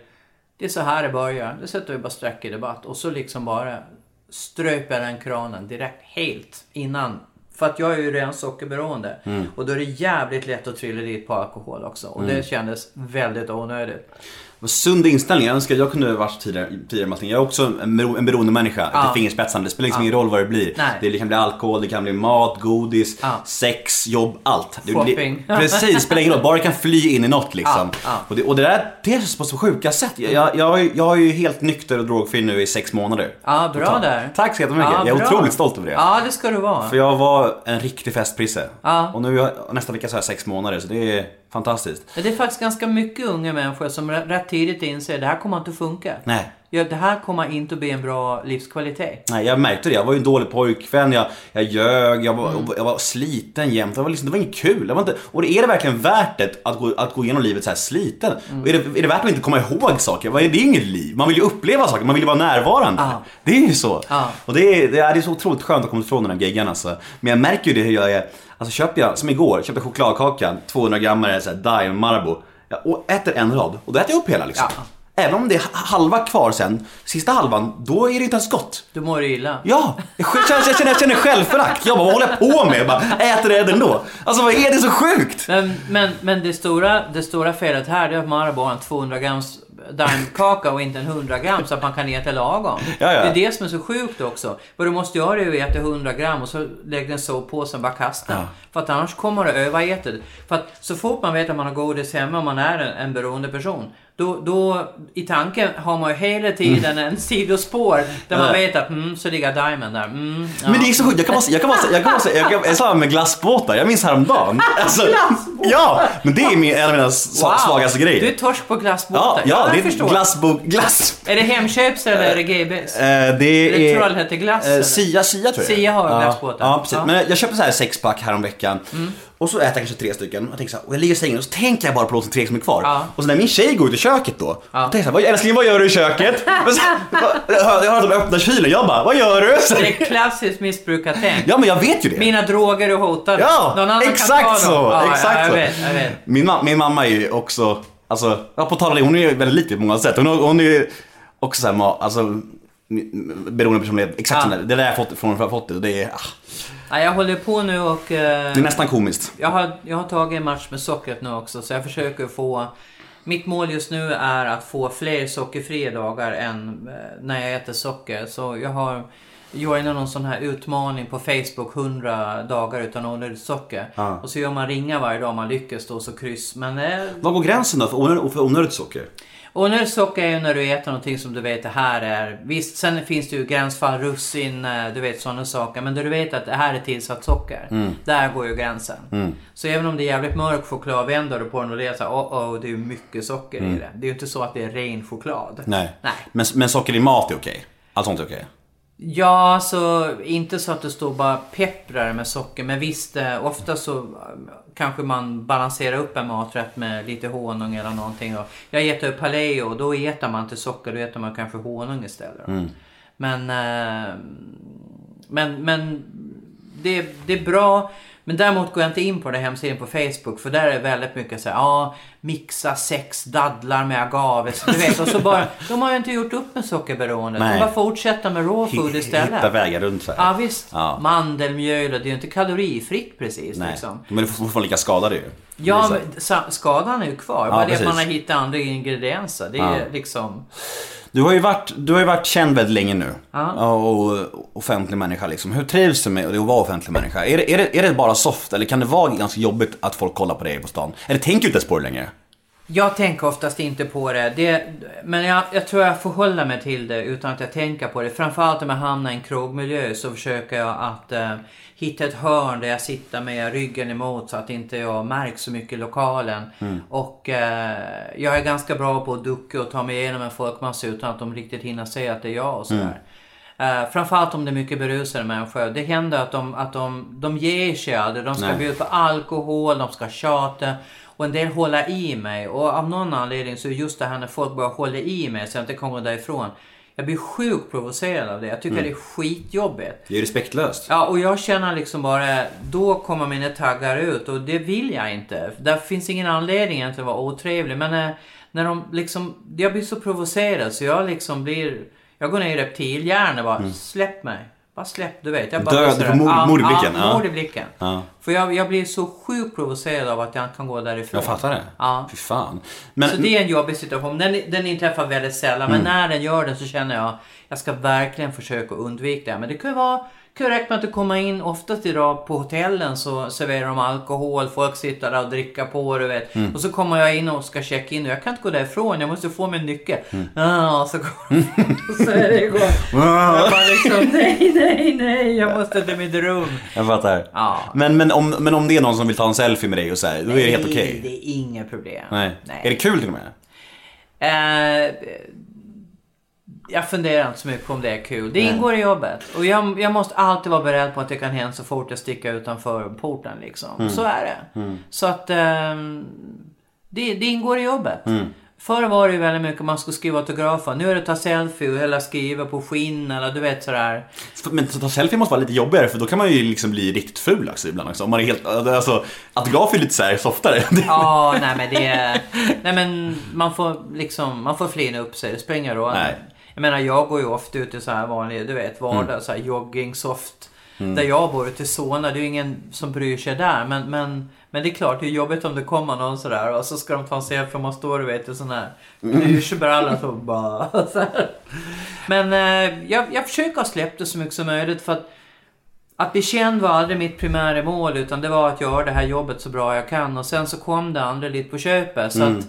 Det är så här det börjar. Det sätter vi bara streck i debatt. Och så liksom bara ströper den kranen direkt helt innan. För att jag är ju redan sockerberoende. Och då är det jävligt lätt att trilla dit på alkohol också. Och det kändes väldigt onödigt. Sund inställning. Jag önskar jag kunde varit tidigare, tidigare Martin. Jag är också en, bero, en beroende människa Ja. till fingerspetsarna. Det spelar liksom ingen roll vad det blir. Nej. Det kan bli alkohol, det kan bli mat, godis, Ja. sex, jobb, allt. Det Shopping. precis, spelar ingen roll. Bara det kan fly in i något liksom. Ja, ja. Och, det, och det där ter sig på så sjuka sätt. Jag, jag, jag, jag är ju helt nykter och drogfri nu i sex månader. Ja, bra Totalt. där. Tack så jättemycket. Ja, jag är bra. otroligt stolt över det. Ja, det ska du vara. För jag var en riktig festprisse. Ja. Och nu nästa vecka så har jag sex månader, så det är fantastiskt. Det är faktiskt ganska mycket unga människor som rätt tidigt inser att det här kommer inte att funka. Nej. Ja, det här kommer inte att bli en bra livskvalitet. Nej, jag märkte det. Jag var ju en dålig pojkvän, jag, jag ljög, jag var, Mm. jag var sliten jämt. Det var, liksom, det var inget kul. Det var inte, och är det verkligen värt det att gå, att gå igenom livet så här sliten? Mm. Är, det, är det värt att inte komma ihåg saker? Det är inget liv. Man vill ju uppleva saker, man vill ju vara närvarande. Ja. Det är ju så. Ja. Och det är, det, är, så otroligt skönt att komma ifrån den här geggan alltså. Men jag märker ju det hur jag är. Alltså köper jag, som igår, köpte jag chokladkaka, 200 gram så här Daim Marabou. Jag och äter en rad och då äter jag upp hela liksom. Ja. Även om det är halva kvar sen, sista halvan, då är det inte ens gott. Du mår illa. Ja, jag känner, jag känner, jag känner självförakt. Jag bara, vad håller jag på med? Jag bara, äter det ändå. Alltså vad är det så sjukt? Men, men, men det, stora, det stora felet här det är att Marabou har en 200 grams daimkaka och inte en 100 gram så att man kan äta lagom. Ja, ja. Det är det som är så sjukt också. Vad du måste göra är att äta 100 gram och så lägger den så på sen bara kasta. Ja. För att annars kommer det överäta. För att så fort man vet att man har godis hemma och man är en, en beroende person. Då, då i tanken har man ju hela tiden en sidospår där man Ja. vet att mm, så ligger diamen där. Mm, ja. Men det är så sjukt, jag kan vara, jag kan vara, jag kan vara, jag kan, jag sa med glassbåtar, jag minns häromdagen. Alltså, ja, men det är min, en av mina wow. svagaste grejer. Du är torsk på glassbåtar. ja, ja, det jag är förstår. glassbok, glass. Är det Hemköps eller är det GBs? Eh, Är det det är... Trollhätteglass? Eh, eller? Sia, Sia tror jag Sia har ja, glassbåtar. Ja, precis. Ja. Mm. Men jag köpte så här sexpack häromveckan. Och så äter jag kanske tre stycken. Jag tänker så här, och jag ligger i sängen och så tänker jag bara på de tre som är kvar. Ja. Och så när min tjej går ut i köket då. Ja. Då tänker jag så här, "Vad- älskling vad gör du i köket? Så, jag hör att de öppnar kylen. Jag bara, vad gör du? Så, Det är klassiskt missbrukartänk. ja men jag vet ju det. Mina droger är hotade. Ja, Någon annan exakt kan ta så, dem. Ja, exakt ja, jag. Vet, jag vet. Min, ma- min mamma är ju också, alltså, ja, på tal om det, hon är ju väldigt lik på många sätt. Hon, hon är ju också såhär, alltså, beroende på personlighet. Exakt Ja. som det. Det är där jag fått från jag fått det. Det är, ah, Ja, jag håller på nu och... eh, det är nästan komiskt. jag, har, jag har tagit en match med sockret nu också så jag försöker få... Mitt mål just nu är att få fler sockerfria dagar än eh, när jag äter socker. Så jag har joinat någon sån här utmaning på Facebook, 100 dagar utan onödigt socker. Ja. Och så gör man ringa varje dag om man lyckas då, så kryss. Men eh, Vad går gränsen då för onödigt socker? Onödigt socker är ju när du äter någonting som du vet det här är. Visst, sen finns det ju gränsfall, russin, eh, du vet sådana saker. Men där du vet att det här är tillsatt socker. Där går ju gränsen. Så även om det är jävligt mörk choklad, vänder du på den och det är så oh, oh, det är ju mycket socker i det. Det är ju inte så att det är ren choklad. Nej. Nej. Men, men socker i mat är okej? Allt sånt är okej? Ja, så inte så att det står bara pepprar med socker. Men visst, eh, ofta så eh, kanske man balanserar upp en maträtt med lite honung eller någonting. Och jag äter ju paleo och då äter man inte socker, då äter man kanske honung istället. Men, eh, men, men det, det är bra. Men däremot går jag inte in på den hemsidan på Facebook för där är väldigt mycket så här, ja, mixa sex dadlar med agave. Du vet, och så bara, de har ju inte gjort upp med sockerberoendet. De bara fortsätter med raw food istället. Hitta vägar runt så här. Ja visst. Ja. Mandelmjöl och det är ju inte kalorifritt precis. Nej. Liksom. Men det är fortfarande lika skadade ju. Ja, men skadan är ju kvar. Ja, bara det att man har hittat andra ingredienser. Det är Ja. liksom... Du har ju varit, du har ju varit känd väldigt länge nu. Ja. Och offentlig människa liksom. Hur trivs du med att vara offentlig människa? Är det, är, det, är det bara soft eller kan det vara ganska jobbigt att folk kollar på dig på stan? Eller tänker du inte ens på det längre? Jag tänker oftast inte på det. det men jag, jag tror jag förhåller mig till det utan att jag tänker på det. Framförallt om jag hamnar i en krogmiljö så försöker jag att eh, hitta ett hörn där jag sitter med ryggen emot så att inte jag märks så mycket i lokalen. Och eh, jag är ganska bra på att ducka och ta mig igenom en folkmassa utan att de riktigt hinner se att det är jag och sådär. Uh, framförallt om det är mycket berusade människor. Det händer att de, att de, de ger sig aldrig. De ska bjuda på alkohol, de ska tjata. Och en del håller i mig. Och av någon anledning så är just det här när folk bara håller i mig så jag inte kommer därifrån. Jag blir sjukt provocerad av det. Jag tycker det är skitjobbigt. Det är respektlöst. Ja, och jag känner liksom bara, då kommer mina taggar ut och det vill jag inte. Där finns ingen anledning egentligen att vara otrevlig. Men när, när de liksom, jag blir så provocerad så jag liksom blir, jag går ner i reptilhjärnan och bara, släpp mig. Bara släpp, du vet. Jag bara Död, du får mord- mord i blicken, Ja, mord i blicken. Ja. För jag, jag blir så sjukt provocerad av att jag kan gå därifrån. Jag fattar det. Ja. Fy fan. Men, Så det är en jobbig situation. Den, den inträffar väldigt sällan. Mm. Men när den gör det så känner jag jag ska verkligen försöka undvika det. Men det kan ju vara räcka med att du kommer in, oftast idag på hotellen så serverar de alkohol, folk sitter där och dricker på du vet. Mm. Och så kommer jag in och ska checka in och jag kan inte gå därifrån, jag måste få min nyckel. Mm. Ah, så går så är det igång. Jag bara liksom, nej, nej, nej, jag måste till mitt rum. jag fattar. Ja. Men, men, om, men om det är någon som vill ta en selfie med dig och så här, då är det helt okej? Nej, det är inga problem. Nej. Är det kul till och med? Eh, jag funderar inte så mycket på om det är kul. Det ingår i jobbet. Och jag, jag måste alltid vara beredd på att det kan hända så fort jag sticker utanför porten. Liksom. Mm. Så är det. Så att ehm, det, det ingår i jobbet. Mm. Förr var det ju väldigt mycket man skulle skriva autografer. Nu är det ta selfie eller skriva på skinn eller du vet sådär. Men att ta selfie måste vara lite jobbigare för då kan man ju liksom bli riktigt ful också ibland också. Om man är helt, alltså, autograf är lite så här softare. Ja, nej men det är... Nej men man får liksom, man får flina upp sig. Det spelar ingen roll. Nej. Jag menar jag går ju ofta ut i så här vanlig, du vet, vardag, Mm. så här jogging, soft. Där jag bor ute i Solna, det är ju ingen som bryr sig där. Men, men, men det är klart, det är jobbigt om det kommer någon sådär och så ska de ta en selfie och man står du vet i sån här plyschbralla så bara så här. Men eh, jag, jag försöker ha släppt det så mycket som möjligt för att att bli känd var aldrig mitt primära mål utan det var att göra det här jobbet så bra jag kan och sen så kom det andra lite på köpet. Så att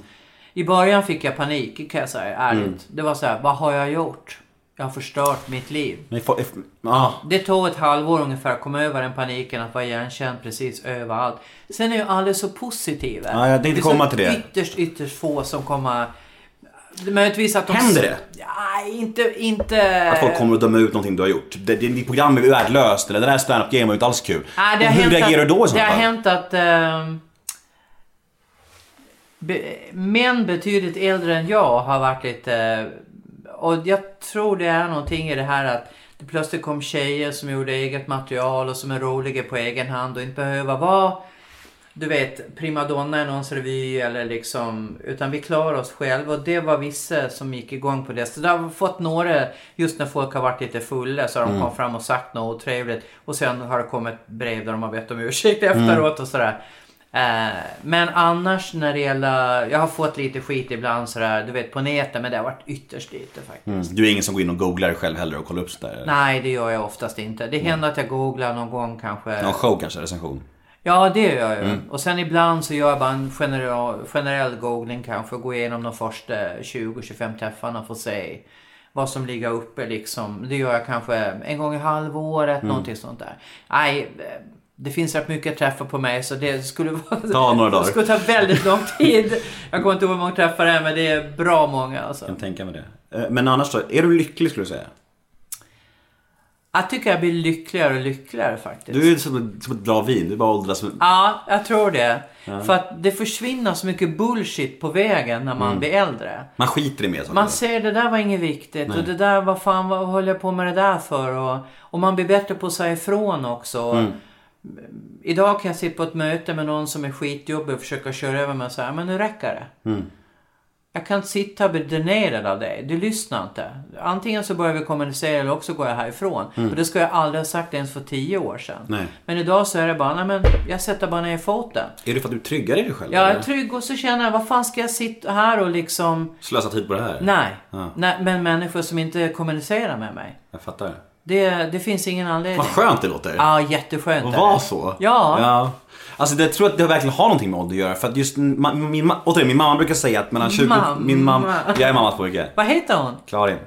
i början fick jag panik kan jag säga ärligt. Det var så här, vad har jag gjort? Jag har förstört mitt liv. Får- if- ja. Det tog ett halvår ungefär att komma över den paniken att vara igenkänd precis överallt. Sen är ju alla så positiva. Ja, jag tänkte är så komma till det. ytterst, ytterst få som kommer... Möjligtvis att de... Händer det? Ja, inte... inte... Att folk kommer att döma ut någonting du har gjort. Det, det, ditt program är värdelöst eller det där stand-up game var inte alls kul. Ja, det har hur reagerar du då i så Det har fall? hänt att ehm, be, män betydligt äldre än jag har varit lite... och jag tror det är någonting i det här att det plötsligt kom tjejer som gjorde eget material och som är roliga på egen hand och inte behöver vara du vet, primadonna i någons revy eller liksom, utan vi klarar oss själva. Och det var vissa som gick igång på det. Så det har fått några, just när folk har varit lite fulla så har de kommit fram och sagt något otrevligt. Och sen har det kommit brev där de har bett om ursäkt efteråt och sådär. Eh, men annars när det gäller, jag har fått lite skit ibland sådär, du vet på nätet, men det har varit ytterst lite faktiskt. Mm. Du är ingen som går in och googlar själv heller och kollar upp sådär? Nej, det gör jag oftast inte. Det händer att jag googlar någon gång kanske. Någon show kanske, recension? Ja, det gör jag ju. Och sen ibland så gör jag bara en generell, generell googling kanske. Gå igenom de första 20-25 träffarna för att se vad som ligger uppe liksom. Det gör jag kanske en gång i halvåret, någonting sånt där. Nej, det finns rätt mycket träffar på mig så det skulle. Ta några dagar. Det skulle ta väldigt lång tid. Jag kommer inte ihåg hur många träffar det är men det är bra många alltså. Jag kan tänka mig det. Eh, Men annars då, är du lycklig skulle du säga? Jag tycker jag blir lyckligare och lyckligare faktiskt. Du är som, som ett bra vin, du bara åldras med... Ja, jag tror det. För att det försvinner så mycket bullshit på vägen när man blir äldre. Man skiter i mer saker. Man ser det där var inget viktigt och det där, vad fan vad håller jag på med det där för? Och, och man blir bättre på att säga ifrån också. Idag kan jag sitta på ett möte med någon som är skitjobbig och försöka köra över mig och säga, men nu räcker det. Jag kan inte sitta och bli dränerad av dig. Du lyssnar inte. Antingen så börjar vi kommunicera eller också går jag härifrån. Och det ska jag aldrig ha sagt ens för tio år sedan. Nej. Men idag så är det bara, nej men jag sätter bara ner foten. Är det för att du är tryggare i dig själv? Jag är trygg och så känner jag, vad fan ska jag sitta här och liksom... Slösa tid på det här? Nej. Ja. Nej men människor som inte kommunicerar med mig. Jag fattar. Det, det finns ingen anledning. Vad skönt det låter. Ja, jätteskönt. Att vara så? Ja. ja. Alltså det, jag tror att det verkligen har någonting med ålder att göra. För att just ma- min, återigen, min mamma brukar säga att mellan 20... Mamma. Min mamma... Jag är mammas pojke. Vad heter hon? Klarin.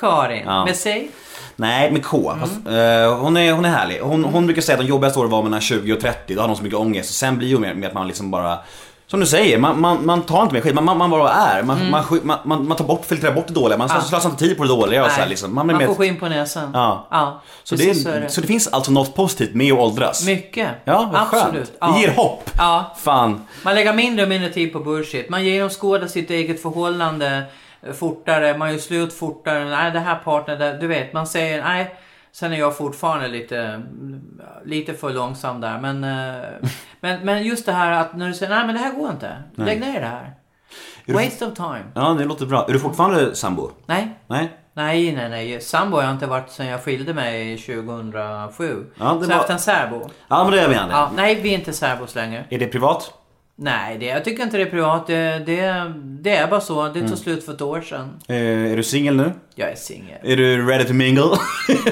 Karin? Ja. Med sig? Nej, med K. Mm. Fast, eh, hon, är, hon är härlig. Hon, hon brukar säga att de jobbigaste åren var mellan 20 och 30. Då har hon så mycket ångest. Och sen blir det mer med att man liksom bara... Som du säger, man, man, man tar inte mer skit. Man, man, man bara är. Man, Mm. man, man, man, tar bort, filtrerar bort det dåliga. Man Ja. slösar inte tid på det dåliga och så här, liksom. Man blir Man mer... får skinn på näsan. Ja. ja Så det, så det. så det finns alltså något positivt med att åldras? Mycket. Ja, vad Absolut. skönt. Ja. Det ger hopp. Ja. Fan. Man lägger mindre och mindre tid på bullshit. Man genomskådar sitt eget förhållande eh, fortare. Man gör slut fortare. Nej, det här partnern, du vet. Man säger nej. Sen är jag fortfarande lite, lite för långsam där. Men, eh, men, men just det här att när du säger nej men det här går inte. Lägg ner det här. du- Waste of time. Ja, det låter bra. Är du fortfarande sambo? Nej. Nej? Nej, nej, nej. Sambo har jag inte varit sedan jag skilde mig 2007. Ja, det så jag har haft en särbo. Ja, men det är menar. Ja, nej, vi är inte särbos längre. Är det privat? Nej, det, jag tycker inte det är privat. Det, det, det är bara så. Det Mm. tog slut för ett år sedan. Eh, är du singel nu? Jag är singel. Är du ready to mingle?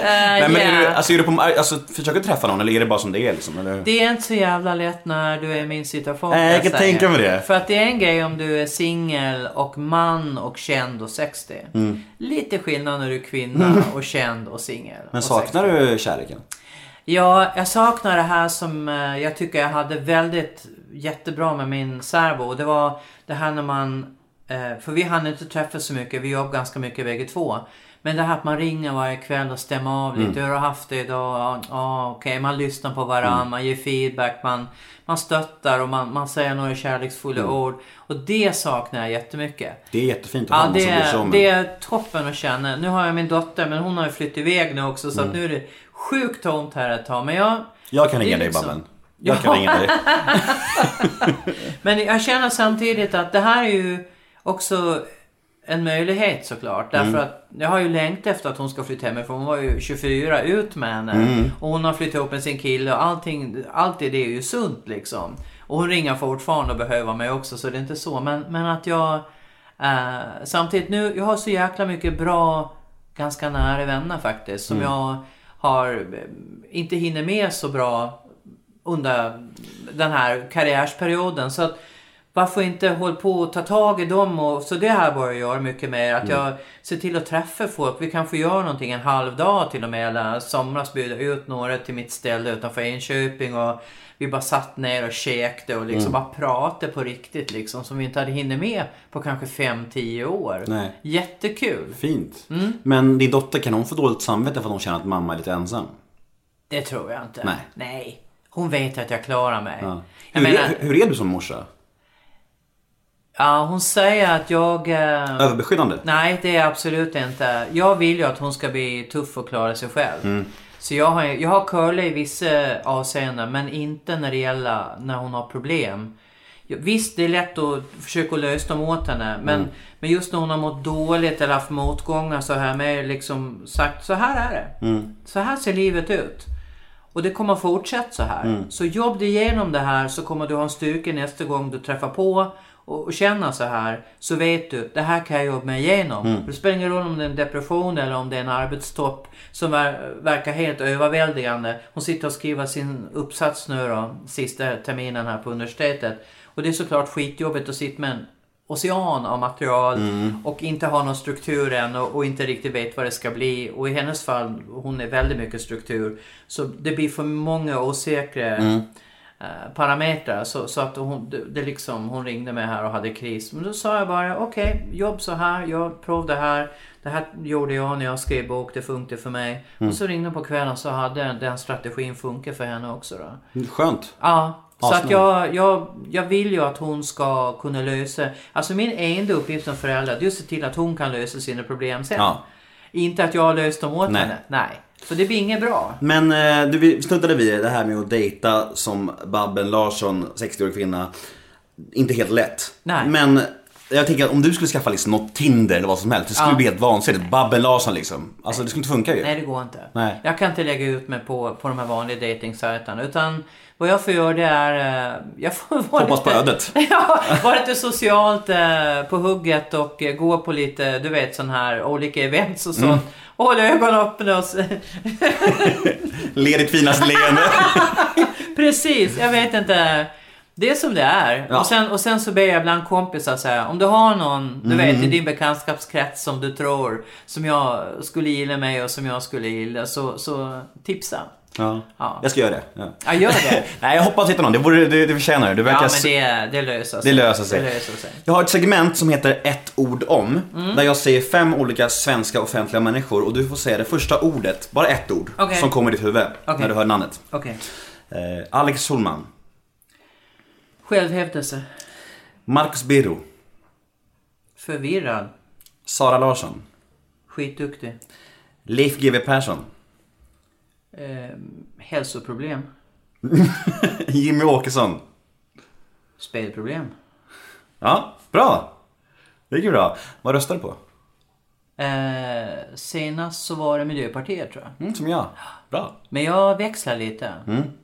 Nej, men är du, yeah. alltså, är du på, alltså, försöker du träffa någon eller är det bara som det är liksom? Eller? Det är inte så jävla lätt när du är i min situation. Nej, jag kan tänka mig det. För att det är en grej om du är singel och man och känd och 60. Mm. Lite skillnad när du är kvinna och känd och singel. Men saknar 60. du kärleken? Ja, jag saknar det här som eh, jag tycker jag hade väldigt jättebra med min särbo. Och Det var det här när man, eh, för vi hann inte träffas så mycket, vi jobbade ganska mycket bägge två. Men det här att man ringer varje kväll och stämmer av lite. Hur har du haft det idag? Ja, okej. Man lyssnar på varandra, man ger feedback, man, man stöttar och man, man säger några kärleksfulla ord. Och det saknar jag jättemycket. Det är jättefint att ha Ja, det som är, det är toppen att känna. Nu har jag min dotter, men hon har ju flyttat iväg nu också. Så Mm. att nu är det sjukt tomt här ett tag. Men jag... Jag kan ringa dig liksom- Babben. Jag Ja. kan ringa dig. Men jag känner samtidigt att det här är ju också en möjlighet såklart. Därför Mm. att jag har ju längtat efter att hon ska flytta hemifrån. Hon var ju 24, ut med henne. Mm. Och hon har flyttat ihop med sin kille och allting, allt det är ju sunt liksom. Och hon ringer fortfarande och behöver mig också så det är inte så. Men, men att jag eh, samtidigt nu, jag har så jäkla mycket bra, ganska nära vänner faktiskt. Som jag har, eh, inte hinner med så bra under den här karriärsperioden. Så att varför inte hålla på och ta tag i dem och så det här börjar jag göra mycket mer. Att jag ser till att träffa folk. Vi kanske gör någonting en halv dag till och med. Eller somras bjuda ut några till mitt ställe utanför Enköping och vi bara satt ner och käkte och liksom bara pratade på riktigt liksom. Som vi inte hade hinner med på kanske 5-10 år. Nej. Jättekul. Fint. Mm. Men din dotter, kan hon få dåligt samvete för att hon känner att mamma är lite ensam? Det tror jag inte. Nej. Nej. Hon vet att jag klarar mig. Ja. Jag Hur, menar, är, hur är du som morsa? ja, hon säger att jag... Eh, Överbeskyddande? Nej, det är absolut inte. Jag vill ju att hon ska bli tuff och klara sig själv. Mm. Så jag har, jag har Curly i vissa avseenden men inte när det gäller när hon har problem. Visst, det är lätt att försöka lösa dem åt henne. Men, men just när hon har mått dåligt eller haft motgångar så har jag liksom sagt så här är det. Så här ser livet ut. Och det kommer fortsätta så här. Så jobb dig igenom det här så kommer du ha en styrka nästa gång du träffar på och, och känna så här. Så vet du, det här kan jag jobba mig igenom. Det spelar ingen roll om det är en depression eller om det är en arbetstopp som ver, verkar helt överväldigande. Hon sitter och skriver sin uppsats nu då, sista terminen här på universitetet. Och det är såklart skitjobbigt att sitta med en ocean av material och inte ha någon struktur än och, och inte riktigt vet vad det ska bli. Och i hennes fall, hon är väldigt mycket struktur. Så det blir för många osäkra eh, parametrar. Så, så att hon, det, det liksom, hon ringde mig här och hade kris. Men då sa jag bara, okej, jobb så här, jag prov det här. Det här gjorde jag när jag skrev bok, det funkar för mig. Och så ringde hon på kvällen så hade den strategin funkat för henne också då. Skönt. Ja, så att jag, jag, jag vill ju att hon ska kunna lösa... Alltså min enda uppgift som förälder det är att se till att hon kan lösa sina problem sen. Ja. Inte att jag har löst dem åt Nej. henne. Nej. Så det blir inget bra. Men eh, du, vi snuddade vid det här med att dejta som Babben Larsson, 60-årig kvinna. Inte helt lätt. Nej. Men jag tänker att om du skulle skaffa liksom något Tinder eller vad som helst. Det skulle Ja. bli helt vansinnigt. Babben Larsson liksom. Alltså det skulle inte funka ju. Nej, det går inte. Nej. Jag kan inte lägga ut mig på, på de här vanliga dejtingsajterna. Utan vad jag får göra det är... eh, Jag får vara Hoppas på lite, ödet. Ja, vara lite socialt eh, på hugget och eh, gå på lite, du vet, sån här olika events och sånt. Mm. Och hålla ögonen öppna och... Le ditt finaste leende. Precis, jag vet inte. Det är som det är. Ja. Och, sen, och sen så ber jag ibland kompisar säga, om du har någon, du vet Mm. i din bekantskapskrets som du tror, som jag skulle gilla mig och som jag skulle gilla, så, så tipsa. Ja. Ja. Jag ska göra det. Ja. Ja, gör det. Nej, jag hoppas hitta någon. Det, borde, det, det förtjänar du. Du verkar Ja, men det, det löser sig. Det löser sig. Det löser sig. Jag har ett segment som heter ett ord om. Där jag säger fem olika svenska offentliga människor och du får säga det första ordet, bara ett ord, Okej. som kommer i ditt huvud Okej. när du hör namnet. Okej. Eh, Alex Schulman, Självhävdelse. Marcus Birro, Förvirrad. Sara Larsson, Skitduktig. Leif GW Persson, Eh, hälsoproblem. Jimmy Åkesson. Spelproblem. Ja, bra! Det gick ju bra. Vad röstar du på? Eh, senast så var det Miljöpartiet tror jag. Mm, som jag. Bra. Men jag växlar lite.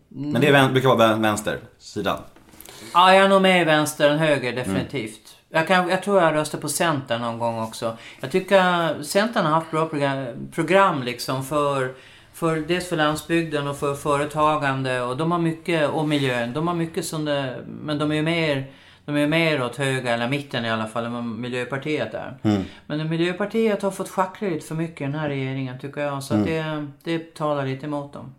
Men det är vän- brukar vara vänster sidan. Ja, jag är nog mer vänster än höger definitivt. Jag, kan, jag tror jag röstar på Centern någon gång också. Jag tycker Centern har haft bra program, program liksom för, för dels för landsbygden och för företagande och de har mycket, och miljön. De har mycket som det, men de är ju mer de är mer åt höger, eller mitten i alla fall, än vad Miljöpartiet är. Men Miljöpartiet har fått schackra lite för mycket i den här regeringen tycker jag. Så att det, det talar lite emot dem.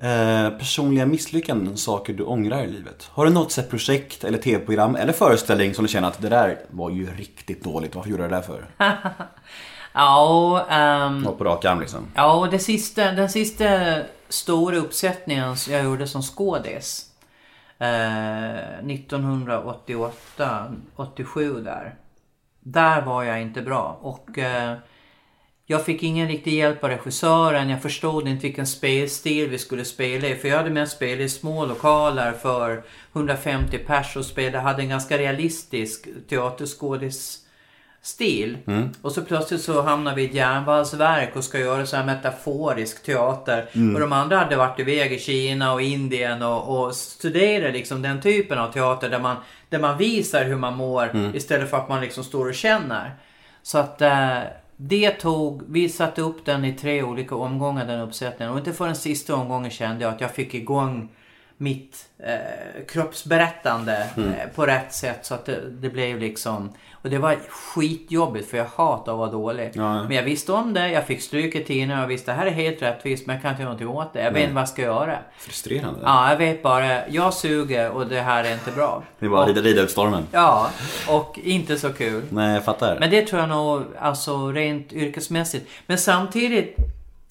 Eh, personliga misslyckanden, saker du ångrar i livet. Har du något sett projekt eller tv-program eller föreställning som du känner att det där var ju riktigt dåligt, varför gjorde jag det där för? Ja, Något på rak arm liksom. Ja, och det sista, den sista stora uppsättningen jag gjorde som skådis. Eh, 1988, 87 där. Där var jag inte bra. Och eh, jag fick ingen riktig hjälp av regissören. Jag förstod inte vilken spelstil vi skulle spela i. För jag hade mest spelat i små lokaler för 150 pers och spelade, hade en ganska realistisk teaterskådis stil. Och så plötsligt så hamnar vi i ett järnvalsverk och ska göra så här metaforisk teater. Och de andra hade varit iväg i Kina och Indien och, och studerat liksom den typen av teater där man, där man visar hur man mår istället för att man liksom står och känner. Så att eh, det tog, vi satte upp den i tre olika omgångar den uppsättningen. Och inte förrän sista omgången kände jag att jag fick igång mitt eh, kroppsberättande eh, på rätt sätt så att det, det blev liksom och det var skitjobbigt för jag hatar att vara dålig. Ja. Men jag visste om det, jag fick stryk i tidningen och jag visste det här är helt rättvist men jag kan inte göra någonting åt det. Jag vet inte vad jag ska göra. Frustrerande. Ja, jag vet bara, jag suger och det här är inte bra. Det är bara att rida ut stormen. Ja, och inte så kul. Nej, jag fattar. Men det tror jag nog, alltså rent yrkesmässigt. Men samtidigt,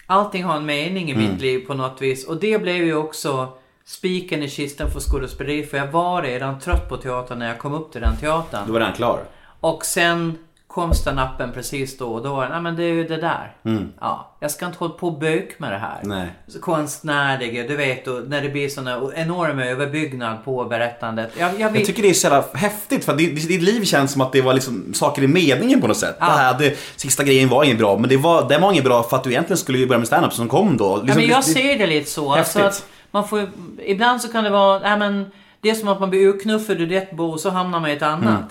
allting har en mening i Mm. mitt liv på något vis. Och det blev ju också spiken i kistan för skådespeleri. För jag var redan trött på teatern när jag kom upp till den teatern. Du var redan klar. Och sen kom stand-upen precis då och då. var Nej men det är ju det där. Ja, jag ska inte hålla på och bök med det här. Nej. Konstnärliga, du vet, och när det blir såna enorm överbyggnad på berättandet. Jag, jag, Jag vet, tycker det är så jävla häftigt för ditt, ditt liv känns som att det var liksom saker i meningen på något sätt. Ja. Det här, det, sista grejen var inget bra, men det var, den var inget bra för att du egentligen skulle börja med stand-up som kom då. ja, Liksom, men jag det- ser det lite så. Alltså Häftigt. att man får, ibland så kan det vara, nej men, det är som att man blir urknuffad ur ett bo och så hamnar man i ett annat. Mm.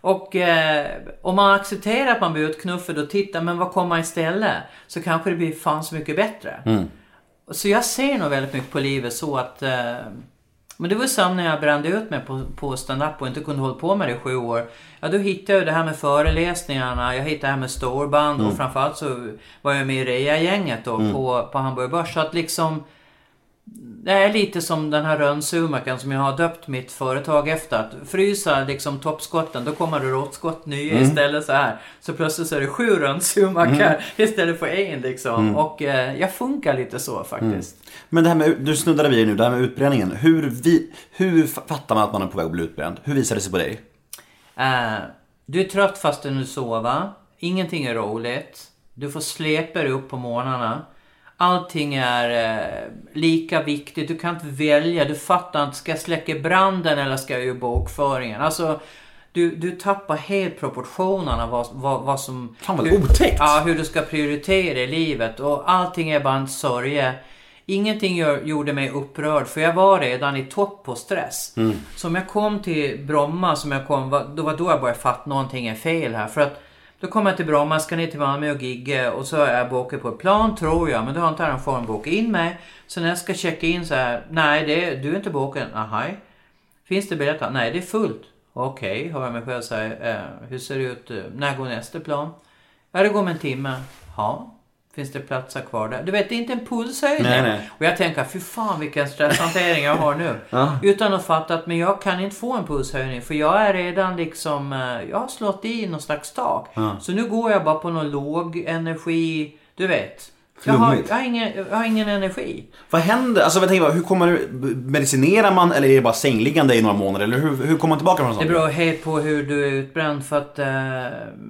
Och eh, om man accepterar att man blir utknuffad och tittar, men vad kommer istället? Så kanske det blir fan så mycket bättre. Mm. Så jag ser nog väldigt mycket på livet så att... Eh, men det var samma när jag brände ut mig på, på stand-up och inte kunde hålla på med det i sju år. Ja, då hittade jag det här med föreläsningarna, jag hittade det här med storband och framförallt så var jag med i Rea-gänget då på, på Hamburg Börs. Så att liksom... Det är lite som den här rönnsumakaren som jag har döpt mitt företag efter. Att frysa liksom toppskotten, då kommer det råttskott nya istället så här. Så plötsligt så är det sju rönnsumakar istället för en liksom. Och eh, jag funkar lite så faktiskt. Men det här med, du snuddade vid nu, det här med utbränningen. Hur, vi, hur fattar man att man är på väg att bli utbränd? Hur visar det sig på dig? Eh, du är trött fast du sover. Ingenting är roligt. Du får släpa dig upp på morgnarna. Allting är eh, lika viktigt. Du kan inte välja. Du fattar inte. Ska jag släcka branden eller ska jag göra bokföringen? Alltså, du, du tappar helt proportionerna vad, vad, vad som... Fan, vad otäckt. Ja, hur du ska prioritera i livet. Och allting är bara en sörja. Ingenting gör, gjorde mig upprörd för jag var redan i topp på stress. Så om jag kom till Bromma, som jag kom, då var då jag började fatta någonting är fel här. För att då kommer jag till Bromma, ska ner till Malmö och gigga och så är jag bokat på ett plan tror jag. Men då har inte arrangören bokat in mig. Så när jag ska checka in så här, nej det, du är inte bokad. Aha. Finns det biljetter? Nej det är fullt. Okej, hör jag mig själv säga. Eh, hur ser det ut? Eh, när går nästa plan? Ja, det går om en timme. Ja. Finns det platser kvar där? Du vet, det är inte en pulshöjning. Nej, nej. Och jag tänker, fy fan vilken stresshantering jag har nu. Ja. Utan att fatta att men jag kan inte få en pulshöjning för jag är redan liksom, eh, jag har slått i någon slags tak. Ja. Så nu går jag bara på någon låg energi, du vet. Jag har, jag, har ingen, jag har ingen energi. Vad händer? Alltså jag tänker hur kommer du, medicinerar man eller är det bara sängliggande i några månader? Eller hur, hur kommer man tillbaka från Det sånt? beror helt på hur du är utbränd för att eh,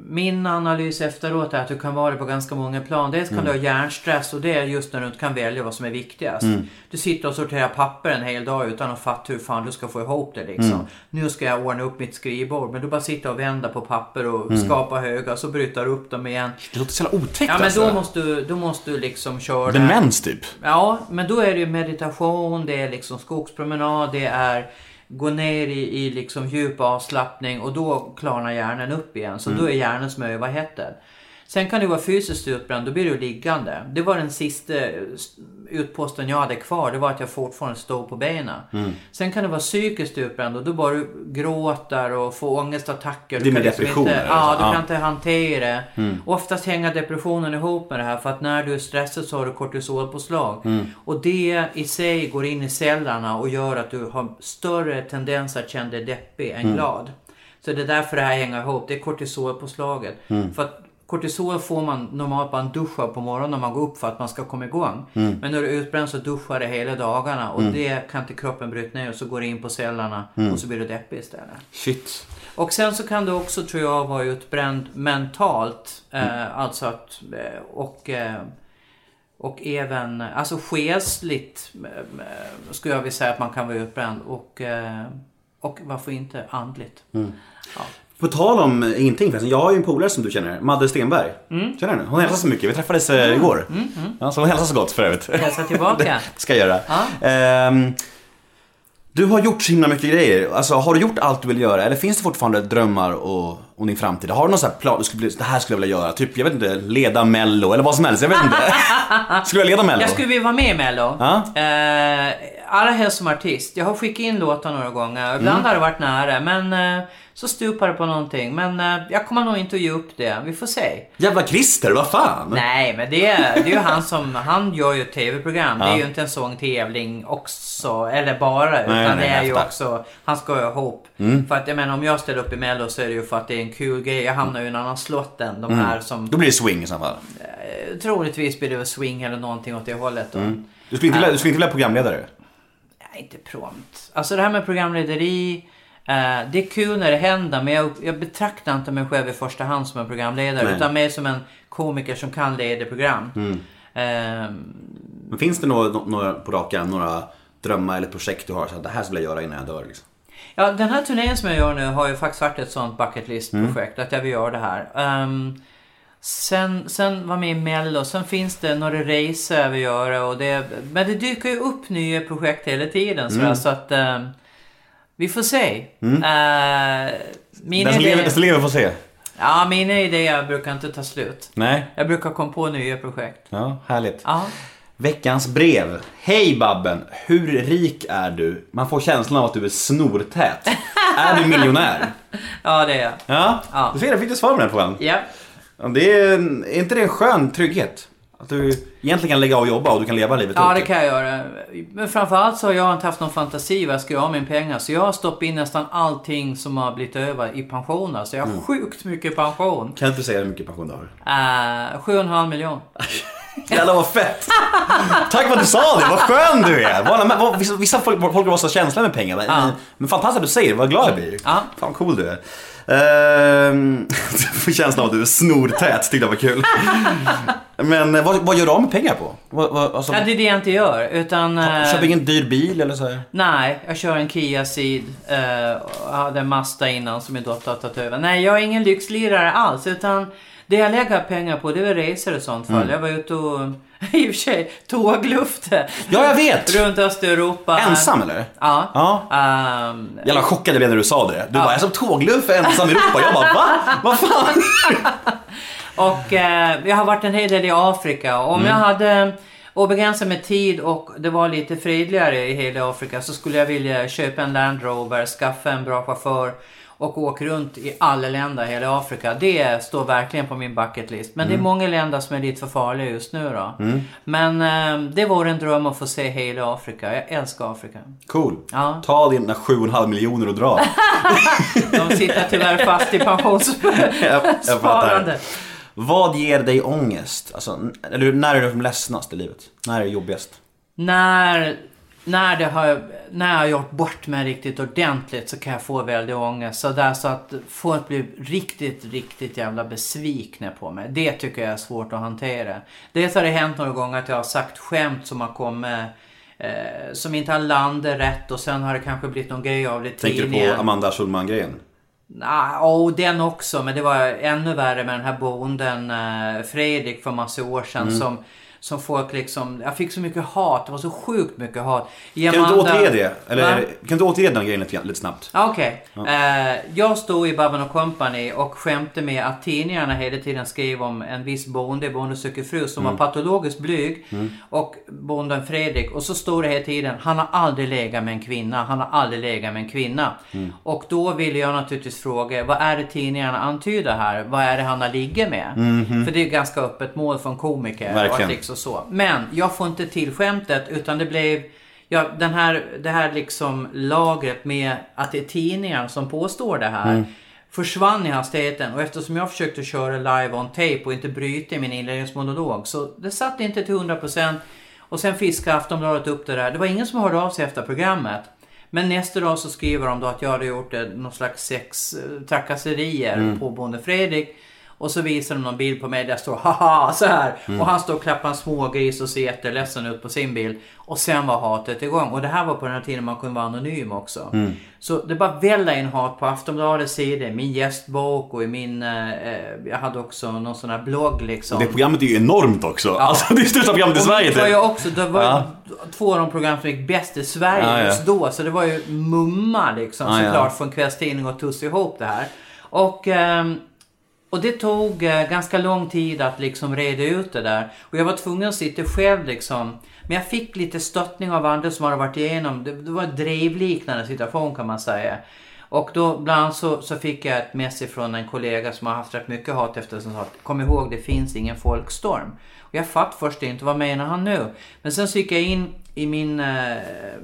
min analys efteråt är att du kan vara det på ganska många plan. Dels kan du ha hjärnstress och det är just när du inte kan välja vad som är viktigast. Du sitter och sorterar papper en hel dag utan att fatta hur fan du ska få ihop det liksom. Nu ska jag ordna upp mitt skrivbord men du bara sitter och vänder på papper och skapar högar så bryter du upp dem igen. Det låter så jävla otäckt Ja men alltså. då måste du, då måste du liksom köra... Demens typ. Ja, men då är det ju meditation, det är liksom skogspromenad, det är gå ner i, i liksom djup avslappning och då klarnar hjärnan upp igen. Så då är hjärnan som överhettad. Sen kan du vara fysiskt utbränd, då blir du liggande. Det var den sista eh, utposten jag hade kvar, det var att jag fortfarande stod på benen. Sen kan du vara psykiskt utbränd och då bara du gråter och får ångestattacker. Det är Du med liksom depression, Inte, eller? ja, du Ja. kan inte hantera. Oftast hänger depressionen ihop med det här för att när du är stressad så har du kortisolpåslag. Och det i sig går in i cellerna och gör att du har större tendens att känna dig deppig än glad. Så det är därför det här hänger ihop. Det är kortisolpåslaget. För att kortisol får man normalt bara en dusch av på morgonen när man går upp för att man ska komma igång. Men när du är utbränd så duschar det hela dagarna och det kan inte kroppen bryta ner och så går det in på cellerna och så blir du deppig istället. Shit. Och sen så kan du också, tror jag, vara utbränd mentalt. Eh, alltså att, eh, och, eh, och även, alltså själsligt eh, skulle jag vilja säga att man kan vara utbränd. Och, och varför inte andligt. Ja. På tal om eh, ingenting förresten, jag har ju en polare som du känner, Madde Stenberg. Mm. Känner du henne? Hon hälsar så mycket, vi träffades eh, igår. Ja, så hon hälsar så gott för övrigt. Hälsa tillbaka. det ska jag göra. Ja. Ehm, du har gjort så himla mycket grejer. Alltså, har du gjort allt du vill göra? Eller finns det fortfarande drömmar och, och din framtid? Har du någon sån här plan? Du skulle det här skulle jag vilja göra. Typ, jag vet inte, leda mello eller vad som helst. Jag vet inte. skulle jag leda mello? Jag skulle vilja vara med i Mello. Ja. Eh, allra helst som artist. Jag har skickat in låtar några gånger. Ibland Mm. har det varit nära, men eh, så stupar det på någonting. Men eh, jag kommer nog inte att ge upp det. Vi får se. Jävla Christer, vad fan? Nej, men det, är- det är ju han som, han gör ju ett tv-program. Det är ju inte en sångtävling också, eller bara. Utan nej, det är ju fattar. också, han ska ju ihop. För att jag menar om jag ställer upp i Mello så är det ju för att det är en kul grej. Jag hamnar ju i en annan slott än de här som Då blir det swing i så fall. eh, troligtvis blir det väl swing eller någonting åt det hållet. Då. Du skulle inte, vilja- du skulle inte vilja programledare? Nej, inte prompt. Alltså det här med programlederi. Eh, det är kul när det händer men jag, jag betraktar inte mig själv i första hand som en programledare Nej. utan mer som en komiker som kan leda program. Mm. Eh, Men finns det några, några på rak arm, några drömmar eller projekt du har? Så att det här skulle jag göra innan jag dör liksom. Ja, den här turnén som jag gör nu har ju faktiskt varit ett sånt bucket list-projekt. Att jag vill göra det här. Ehm, sen, sen var med i Mello. Sen finns det några resor jag vill göra. Och det, men det dyker ju upp nya projekt hela tiden. sådär, Så att ehm, vi får se. Uh, mina, Den som lever, den som lever får se. ja, mina idéer brukar inte ta slut. Nej. Jag brukar komma på nya projekt. Ja, härligt. Ja. Veckans brev. Hej Babben! Hur rik är du? Man får känslan av att du är snortät. är du miljonär? ja, det är jag. Ja, Ja. du ser, jag fick du svar på den frågan. Ja. Ja, Det är, är inte det en skön trygghet? Att du egentligen kan lägga av och jobba och du kan leva livet Ja, det kan jag göra. Men framförallt så har jag inte haft någon fantasi vad jag ska göra med pengar. Så jag har stoppat in nästan allting som har blivit över i pensioner. Så jag har Mm. sjukt mycket pension. Kan du inte säga hur mycket pension du har? Uh, 7,5 miljoner. Jävlar vad fett! Tack för att du sa det, vad skön du är! Vissa, folk, folk har så känsla med pengar. Men, Ja. men fantastiskt att du säger det, vad glad jag blir. Ja. Fan vad cool du är. Ehm, jag får känslan av att du är snortät, tyckte jag var kul. Men eh, vad, vad gör du av med pengar på? Vad, vad, alltså, Ja, det är det jag inte gör. Utan... eh, Köper ingen dyr bil eller så? här? Nej, jag kör en Kia Ceed. Uh, och hade en Mazda innan som min dotter har tagit över. Nej, jag är ingen lyxlirare alls. Utan det jag lägger pengar på det är väl resor i sånt Mm. fall. Jag var ute och i och för sig tåglufte. Ja, jag vet! Runt Östeuropa. Ensam eller? Ja. Ja. Ehm, Jävla chockad jag blev när du sa det. Du Ja. bara, jag som tågluff ensam i Europa. Jag bara, va? Vad fan? och eh, jag har varit en hel del i Afrika. Om Mm. jag hade obegränsat med tid och det var lite fredligare i hela Afrika så skulle jag vilja köpa en Land Rover, skaffa en bra chaufför och åka runt i alla länder i hela Afrika. Det står verkligen på min bucket list. Men det är Mm. många länder som är lite för farliga just nu då. Men eh, det vore en dröm att få se hela Afrika. Jag älskar Afrika. Cool. Ja. Ta dina 7,5 miljoner och dra. De sitter tyvärr fast i pensionssparande. Vad ger dig ångest? Alltså, eller när är du som ledsnast i livet? När är det jobbigast? När, när, det har, när jag har gjort bort mig riktigt ordentligt så kan jag få väldigt ångest. Så, där, så att folk blir riktigt, riktigt jävla besvikna på mig. Det tycker jag är svårt att hantera. Dels har det hänt några gånger att jag har sagt skämt som har kommit eh, som inte har landat rätt och sen har det kanske blivit någon grej av det Tänker du tidningen. på Amanda Schulman-grejen? Nej, oh, den också. Men det var ännu värre med den här bonden eh, Fredrik för massa år sedan. Mm. Som, som folk liksom... Jag fick så mycket hat. Det var så sjukt mycket hat. Kan du inte återge det? Eller Va? kan du inte återge den grejen lite, lite snabbt? Ja, Okej. Eh, jag stod i Babben Company och skämte med att tidningarna hela tiden skrev om en viss bonde, Bonde söker fru, som Mm. var patologiskt blyg. Och bonden Fredrik. Och så stod det hela tiden, han har aldrig legat med en kvinna. Han har aldrig legat med en kvinna. Mm. Och då ville jag naturligtvis fråga, vad är det tidningarna antyder här? Vad är det han har ligger med? För det är ganska öppet mål för en komiker. Verkligen. Liksom så. Men jag får inte till skämtet utan det blev Ja, den här, det här liksom lagret med att det är tidningar som påstår det här Mm. försvann i hastigheten och eftersom jag försökte köra live on tape och inte bryta min inledningsmonolog så det satt inte till 100% och sen fiskade Aftonbladet upp det där. Det var ingen som hörde av sig efter programmet. Men nästa dag så skriver de då att jag hade gjort någon slags sex eh, trakasserier Mm. på Bonde Fredrik. Och så visar de någon bild på mig där jag står haha så här. Mm. Och han står och klappar en smågris och ser jätteledsen ut på sin bild. Och sen var hatet igång. Och det här var på den här tiden man kunde vara anonym också. Mm. Så det bara vällde in hat på Aftonbladets sidor, min gästbok och i min... Eh, eh, jag hade också någon sån här blogg liksom. Det programmet är ju enormt också. Alltså det är största programmet i Och Sverige. Det var typ. ju också, det var Ja. två av de program som gick bäst i Sverige Ja, ja. just då. Så det var ju mumma liksom Ja, ja. såklart från kvällstidning och tuss ihop det här. Och, ehm, och det tog eh, ganska lång tid att liksom reda ut det där. Och jag var tvungen att sitta själv liksom. Men jag fick lite stöttning av andra som hade varit igenom. Det, det var en drevliknande situation kan man säga. Och då bland annat så, så fick jag ett mess från en kollega som har haft rätt mycket hat efter som sa att kom ihåg det finns ingen folkstorm. Och jag fatt först inte vad menar han nu? Men sen så gick jag in i min, eh,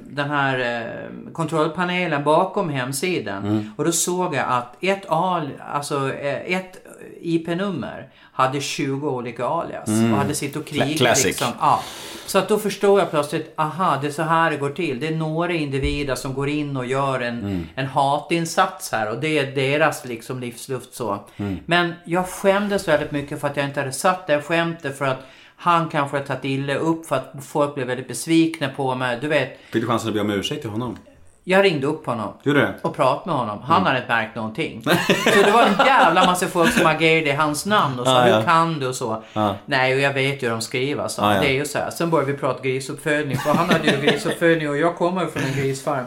den här eh, kontrollpanelen bakom hemsidan. Och då såg jag att ett A, alltså ett IP-nummer hade 20 olika alias och hade suttit och krigat. Cla- classic. Liksom. Ja. Så att då förstår jag plötsligt, aha, det är så här det går till. Det är några individer som går in och gör en, en hatinsats här och det är deras liksom livsluft så. Men jag skämdes väldigt mycket för att jag inte hade satt det skämtet för att han kanske hade tagit illa upp för att folk blev väldigt besvikna på mig. Du vet, Fick du chansen att be om ursäkt till honom? Jag ringde upp honom. Gjorde det? Och pratade med honom. Han hade inte märkt någonting. Så det var en jävla massa folk som agerade i hans namn och sa Ah, ja. hur kan du och så. Ah. Nej, och jag vet ju hur de skriver. Så. Ah, ja. Det är ju så här. Sen började vi prata grisuppfödning. För han hade ju grisuppfödning och jag kommer från en grisfarm.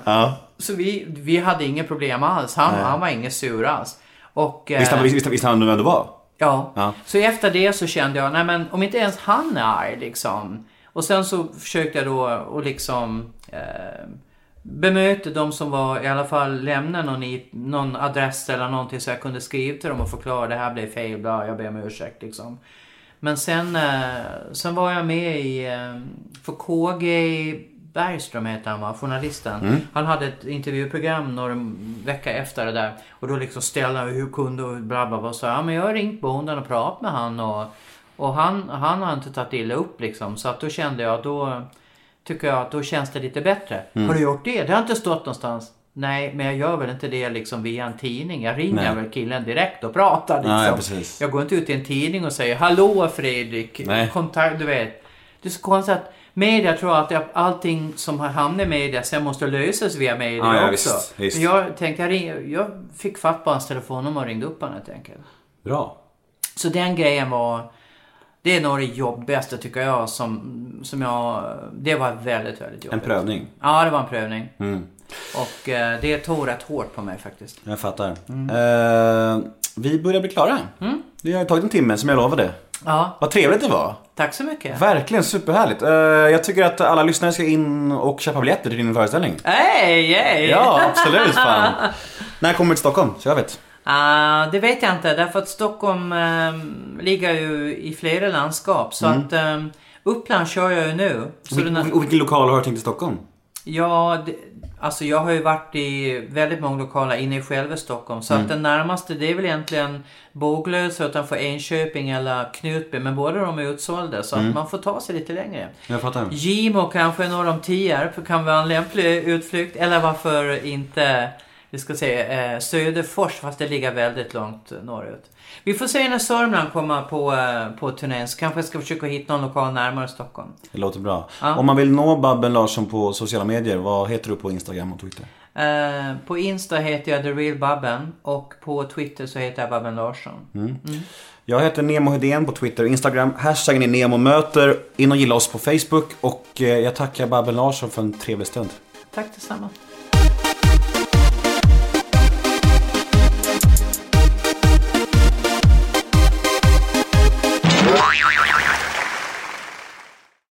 Så vi, vi hade inga problem alls. Han, han var ingen sur alls. Och, eh, Visste han, visste, visste han vem du var? Ja. Ja. Så efter det så kände jag, nej men om inte ens han är arg liksom. Och sen så försökte jag då och liksom eh, bemöta de som var, i alla fall lämna någon, någon adress eller någonting så jag kunde skriva till dem och förklara det här blev fel, bla, jag ber om ursäkt liksom. Men sen, eh, sen var jag med i, eh, för KG Bergström heter han va, journalisten. Han hade ett intervjuprogram några veckor efter det där. Och då liksom ställde han hur kunde och bla bla bla. Så ja men jag har ringt bonden och pratat med han och, och han, han har inte tagit illa upp liksom. Så att då kände jag då tycker jag att då känns det lite bättre. Har du gjort det? Det har inte stått någonstans. Nej, men jag gör väl inte det liksom via en tidning. Jag ringer Nej. väl killen direkt och pratar liksom. Ja, precis. Jag går inte ut i en tidning och säger Hallå Fredrik, Nej. kontakt, du vet. Det är så konstigt att media tror att allting som har hamnat i media sen måste lösas via media Ja, ja, också. visst, visst. Men jag tänkte, jag, ring, jag fick fatt på hans telefonnummer och ringde upp honom helt enkelt. Bra. Så den grejen var, det är nog det jobbigaste tycker jag som, som jag, det var väldigt, väldigt En jobbigt. prövning. Ja, det var en prövning. Mm. Och eh, det tog rätt hårt på mig faktiskt. Jag fattar. Eh, vi börjar bli klara. Det har tagit en timme som jag lovade. Ja, Vad trevligt det var. tack så mycket. Verkligen superhärligt. Eh, jag tycker att alla lyssnare ska in och köpa biljetter till din föreställning. Hej, hej! Ja, absolut. Fan. När kommer du till Stockholm? Så jag vet. Ah, det vet jag inte därför att Stockholm ehm, ligger ju i flera landskap. Så att um, Uppland kör jag ju nu. Så Vil- och vilken lokal har du tänkt i Stockholm? ja, det, alltså jag har ju varit i väldigt många lokaler inne i själva Stockholm. Så att den närmaste det är väl egentligen Båglösa utanför Enköping eller Knutby. Men båda de är utsålda så att man får ta sig lite längre. Jag fattar. Gimo kanske norr om Tierp kan vara en lämplig utflykt. Eller varför inte, vi ska säga eh, Söderfors fast det ligger väldigt långt norrut. Vi får se när Sörmland kommer på, eh, på turnén så kanske jag ska försöka hitta någon lokal närmare Stockholm. Det låter bra. Ja. Om man vill nå Babben Larsson på sociala medier, vad heter du på Instagram och Twitter? Eh, på Insta heter jag The Real Babben och på Twitter så heter jag Babben Larsson. Jag heter Nemo Hedén på Twitter och Instagram. Hashtaggen är NEMOMÖTER. In och gilla oss på Facebook. Och eh, jag tackar Babben Larsson för en trevlig stund. Tack detsamma.